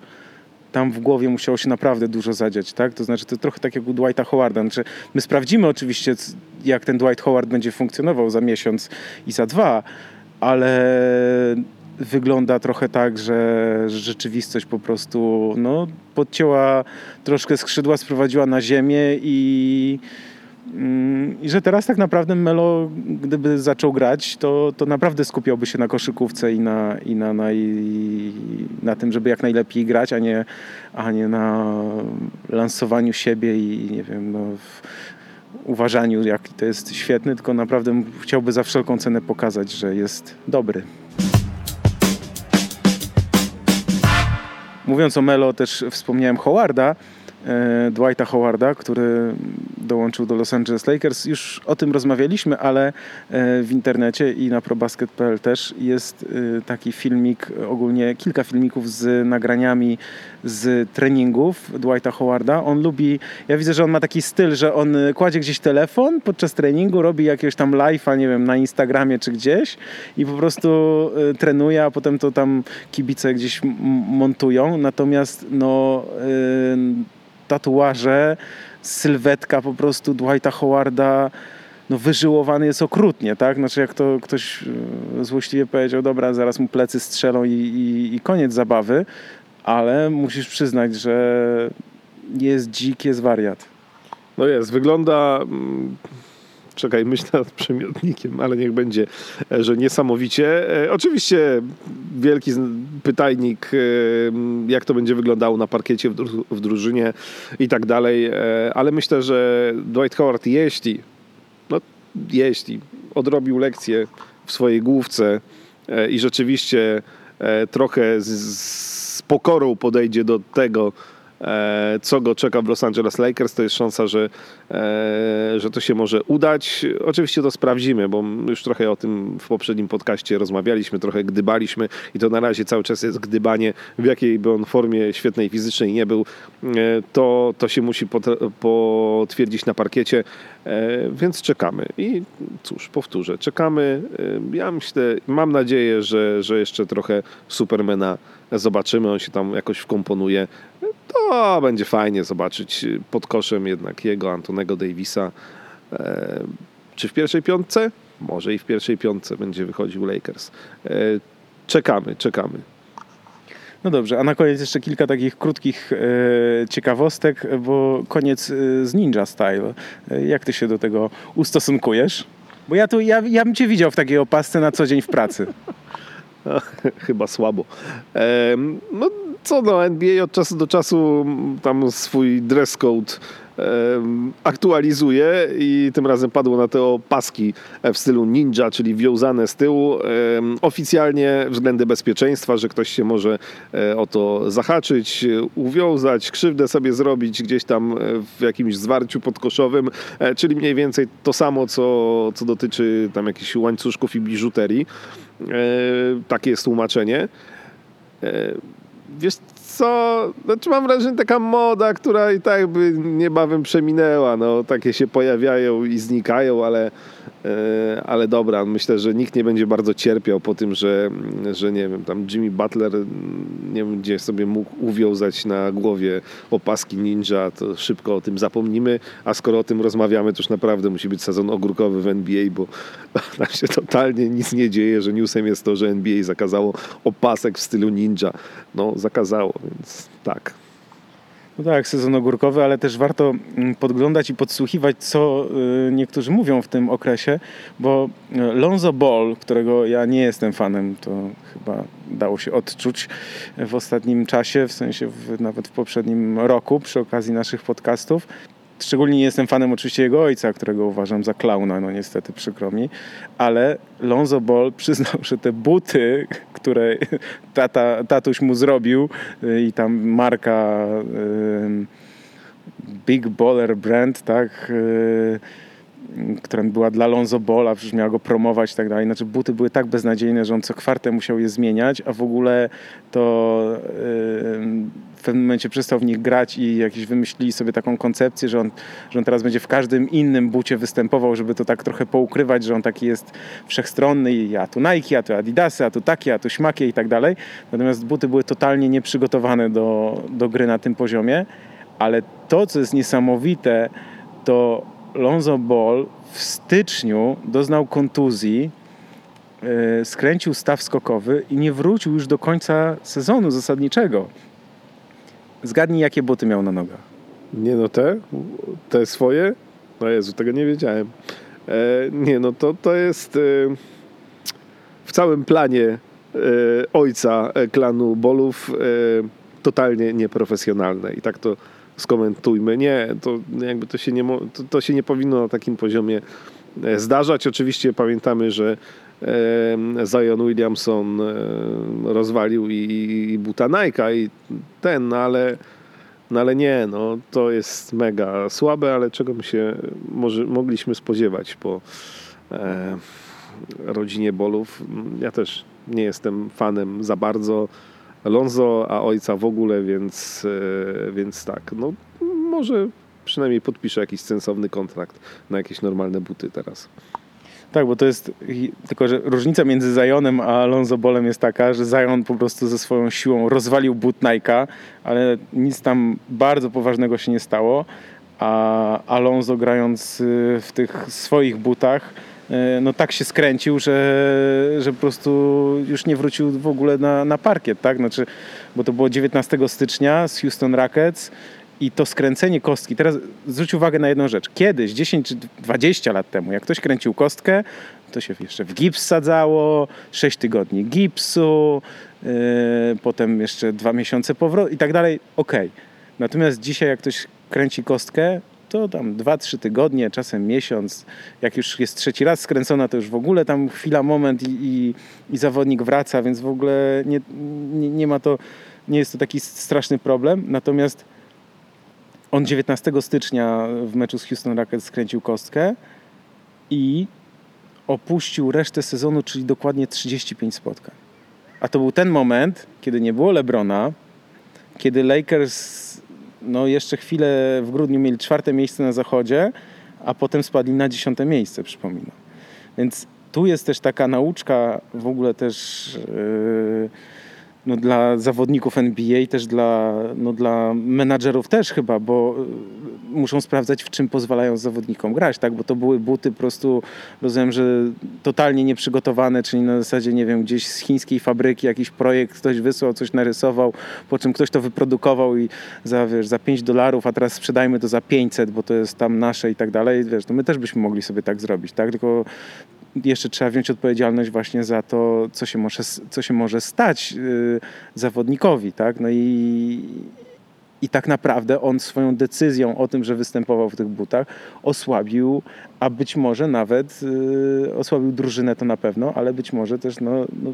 tam w głowie musiało się naprawdę dużo zadziać, tak? To znaczy to trochę tak jak u Dwighta Howarda. Znaczy, my sprawdzimy oczywiście, jak ten Dwight Howard będzie funkcjonował za miesiąc i za dwa, ale wygląda trochę tak, że rzeczywistość po prostu no, podcięła troszkę skrzydła, sprowadziła na ziemię i I że teraz tak naprawdę Melo, gdyby zaczął grać, to, to naprawdę skupiałby się na koszykówce i na, i na, na, i na tym, żeby jak najlepiej grać, a nie, a nie na lansowaniu siebie i nie wiem, no, uważaniu, jak to jest świetny, tylko naprawdę chciałby za wszelką cenę pokazać, że jest dobry. Mówiąc o Melo, też wspomniałem Howarda, Dwighta Howarda, który dołączył do Los Angeles Lakers. Już o tym rozmawialiśmy, ale e, w internecie i na probasket.pl też jest e, taki filmik, ogólnie kilka filmików z nagraniami z treningów Dwighta Howarda. On lubi, ja widzę, że on ma taki styl, że on kładzie gdzieś telefon podczas treningu, robi jakiegoś tam live'a, nie wiem, na Instagramie czy gdzieś i po prostu e, trenuje, a potem to tam kibice gdzieś montują. Natomiast no tatuaże sylwetka po prostu Dwighta Howarda no, wyżyłowany jest okrutnie, tak? Znaczy jak to ktoś e, złośliwie powiedział, dobra, zaraz mu plecy strzelą i, i, i koniec zabawy, ale musisz przyznać, że jest dzik, jest wariat. No jest, wygląda mm, czekaj, myślę nad przymiotnikiem, ale niech będzie, e, że niesamowicie. E, oczywiście wielki pytajnik, e, jak to będzie wyglądało na parkiecie w, dru w drużynie i tak dalej, ale myślę, że Dwight Howard, jeśli, no jeśli odrobił lekcję w swojej główce i rzeczywiście trochę z, z pokorą podejdzie do tego, co go czeka w Los Angeles Lakers, to jest szansa, że, e, że to się może udać. Oczywiście to sprawdzimy, bo już trochę o tym w poprzednim podcaście rozmawialiśmy, trochę gdybaliśmy i to na razie cały czas jest gdybanie, w jakiej by on formie świetnej fizycznej nie był, e, to, to się musi potwierdzić na parkiecie, więc czekamy. I cóż, powtórzę, czekamy. Ja myślę, mam nadzieję, że, że jeszcze trochę Supermana zobaczymy, on się tam jakoś wkomponuje to będzie fajnie zobaczyć pod koszem jednak jego, Antonego Davisa. E, czy w pierwszej piątce? Może i w pierwszej piątce będzie wychodził Lakers. E, czekamy, czekamy. No dobrze, a na koniec jeszcze kilka takich krótkich e, ciekawostek, bo koniec e, z Ninja Style. E, jak ty się do tego ustosunkujesz? Bo ja, tu, ja, ja bym cię widział w takiej opasce na co dzień w pracy. [laughs] [laughs] Chyba słabo. No co no, NBA od czasu do czasu tam swój dress code aktualizuje i tym razem padło na te opaski w stylu ninja, czyli wiązane z tyłu. Oficjalnie względy bezpieczeństwa, że ktoś się może e, o to zahaczyć, uwiązać, krzywdę sobie zrobić gdzieś tam e, w jakimś zwarciu podkoszowym, e, czyli mniej więcej to samo, co, co dotyczy tam jakichś łańcuszków i biżuterii. E, Takie jest tłumaczenie. E, Wiesz co, znaczy mam wrażenie taka moda, która i tak by niebawem przeminęła, no takie się pojawiają i znikają, ale, ale dobra, myślę, że nikt nie będzie bardzo cierpiał po tym, że, że nie wiem, tam Jimmy Butler mm, nie wiem, gdzie sobie mógł uwiązać na głowie opaski ninja, to szybko o tym zapomnimy, a skoro o tym rozmawiamy, to już naprawdę musi być sezon ogórkowy w NBA, bo [laughs] tam się totalnie nic nie dzieje, że newsem jest to, że NBA zakazało opasek w stylu ninja. No, zakazało, więc tak. No tak, sezon ogórkowy, ale też warto mm, podglądać i podsłuchiwać, co y, niektórzy mówią w tym okresie, bo y, Lonzo Ball, którego ja nie jestem fanem, to chyba dało się odczuć w ostatnim czasie, w sensie w, nawet w poprzednim roku przy okazji naszych podcastów. Szczególnie nie jestem fanem oczywiście jego ojca, którego uważam za klauna, no niestety przykro mi, ale Lonzo Ball [laughs] przyznał, że te buty, które tata, tatuś mu zrobił y, i tam marka Big Baller Brand, tak, y, która była dla Lonzo Bola, przecież miała go promować i tak dalej. Znaczy buty były tak beznadziejne, że on co kwartę musiał je zmieniać, a w ogóle to yy, w pewnym momencie przestał w nich grać i jakieś wymyślili sobie taką koncepcję, że on, że on teraz będzie w każdym innym bucie występował, żeby to tak trochę poukrywać, że on taki jest wszechstronny i a tu Nike, a tu Adidasy, a tu takie, a tu śmakie i tak dalej. Natomiast buty były totalnie nieprzygotowane do, do gry na tym poziomie, ale to, co jest niesamowite, to Lonzo Ball w styczniu doznał kontuzji, yy, skręcił staw skokowy i nie wrócił już do końca sezonu zasadniczego. Zgadnij, jakie buty miał na nogach. Nie no, te? Te swoje? No Jezu, tego nie wiedziałem. E, nie no, to, to jest e, w całym planie e, ojca e, klanu Bolów e, totalnie nieprofesjonalne i tak to skomentujmy. Nie, to jakby to się nie, to, to się nie powinno na takim poziomie e, zdarzać. Oczywiście pamiętamy, że Zion Williamson e, rozwalił i, i Nike'a i ten, no ale, no ale nie, no to jest mega słabe, ale czego my się może, mogliśmy spodziewać po e, rodzinie Bolów. Ja też nie jestem fanem za bardzo Lonzo, a ojca w ogóle, więc, e, więc tak, no może przynajmniej podpiszę jakiś sensowny kontrakt na jakieś normalne buty teraz. Tak, bo to jest tylko, że różnica między Zionem a Lonzo Bolem jest taka, że Zion po prostu ze swoją siłą rozwalił but Nike'a, ale nic tam bardzo poważnego się nie stało, a Alonso grając y, w tych swoich butach no tak się skręcił, że, że po prostu już nie wrócił w ogóle na, na parkiet, tak? Znaczy, bo to było 19 stycznia z Houston Rockets i to skręcenie kostki, teraz zwróć uwagę na jedną rzecz. Kiedyś, 10 czy 20 lat temu, jak ktoś kręcił kostkę, to się jeszcze w gips sadzało, 6 tygodni gipsu, yy, potem jeszcze 2 miesiące powrotu i tak dalej. Okej. Natomiast dzisiaj, jak ktoś kręci kostkę, to tam 2-3 tygodnie, czasem miesiąc. Jak już jest trzeci raz skręcona, to już w ogóle tam chwila, moment i, i, i zawodnik wraca, więc w ogóle nie, nie, nie ma to, nie jest to taki straszny problem. Natomiast on 19 stycznia w meczu z Houston Rockets skręcił kostkę i opuścił resztę sezonu, czyli dokładnie 35 spotkań. A to był ten moment, kiedy nie było Lebrona, kiedy Lakers no jeszcze chwilę w grudniu mieli czwarte miejsce na zachodzie, a potem spadli na dziesiąte miejsce, przypominam. Więc tu jest też taka nauczka w ogóle też yy, no, dla zawodników NBA, też dla, no, dla menadżerów też chyba, bo y, muszą sprawdzać, w czym pozwalają zawodnikom grać, tak? Bo to były buty po prostu, rozumiem, że totalnie nieprzygotowane, czyli na zasadzie, nie wiem, gdzieś z chińskiej fabryki jakiś projekt ktoś wysłał, coś narysował, po czym ktoś to wyprodukował i za, wiesz, za 5 dolarów, a teraz sprzedajmy to za 500, bo to jest tam nasze i tak dalej, wiesz, to my też byśmy mogli sobie tak zrobić, tak? Tylko jeszcze trzeba wziąć odpowiedzialność właśnie za to, co się może, co się może stać yy, zawodnikowi, tak? No i, i tak naprawdę on swoją decyzją o tym, że występował w tych butach, osłabił, a być może nawet yy, osłabił drużynę to na pewno, ale być może też no, no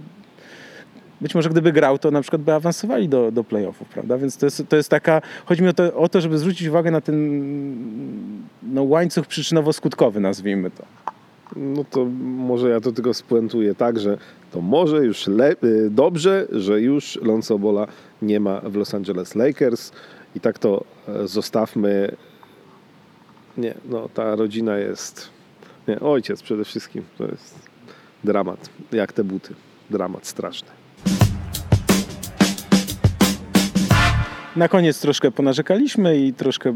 być może gdyby grał, to na przykład by awansowali do, do playoffów, prawda? Więc to jest, to jest taka, chodzi mi o to, o to, żeby zwrócić uwagę na ten no, łańcuch przyczynowo-skutkowy, nazwijmy to. No to może ja to tylko spuentuję tak, że to może już le- y, dobrze, że już Lonzo Bola nie ma w Los Angeles Lakers i tak to e, zostawmy. Nie, no ta rodzina jest... Nie, ojciec przede wszystkim. To jest dramat. Jak te buty. Dramat straszny. Na koniec troszkę ponarzekaliśmy i troszkę e,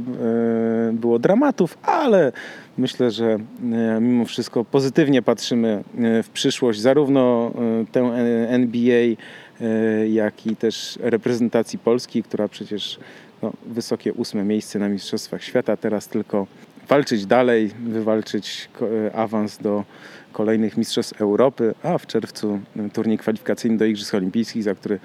było dramatów, ale myślę, że e, mimo wszystko pozytywnie patrzymy e, w przyszłość, zarówno tę NBA, jak i też reprezentacji Polski, która przecież no, wysokie ósme miejsce na Mistrzostwach Świata, teraz tylko walczyć dalej, wywalczyć awans do kolejnych Mistrzostw Europy, a w czerwcu turniej kwalifikacyjny do Igrzysk Olimpijskich, za który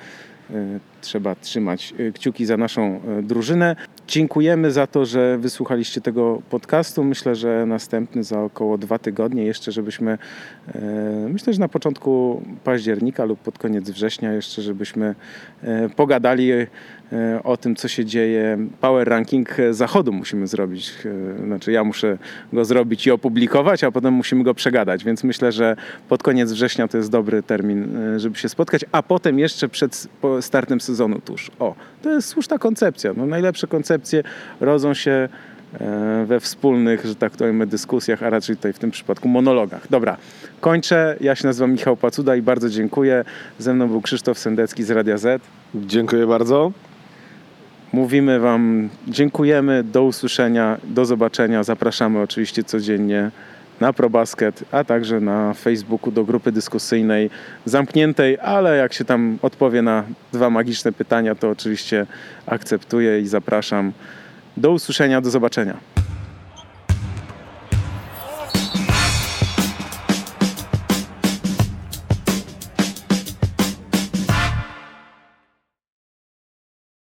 E, trzeba trzymać e, kciuki za naszą e, drużynę. Dziękujemy za to, że wysłuchaliście tego podcastu. Myślę, że następny za około dwa tygodnie jeszcze, żebyśmy, myślę, że na początku października lub pod koniec września jeszcze, żebyśmy pogadali o tym, co się dzieje. Power ranking zachodu musimy zrobić. Znaczy ja muszę go zrobić i opublikować, a potem musimy go przegadać, więc myślę, że pod koniec września to jest dobry termin, żeby się spotkać, a potem jeszcze przed startem sezonu tuż. O, to jest słuszna koncepcja. No, najlepsze koncepcje rodzą się e, we wspólnych, że tak powiem, dyskusjach, a raczej tutaj w tym przypadku monologach. Dobra, kończę. Ja się nazywam Michał Pacuda i bardzo dziękuję. Ze mną był Krzysztof Sendecki z Radia Z. Dziękuję bardzo. Mówimy Wam, dziękujemy, do usłyszenia, do zobaczenia. Zapraszamy oczywiście codziennie na ProBasket, a także na Facebooku do grupy dyskusyjnej zamkniętej, ale jak się tam odpowie na dwa magiczne pytania, to oczywiście akceptuję i zapraszam. Do usłyszenia, do zobaczenia.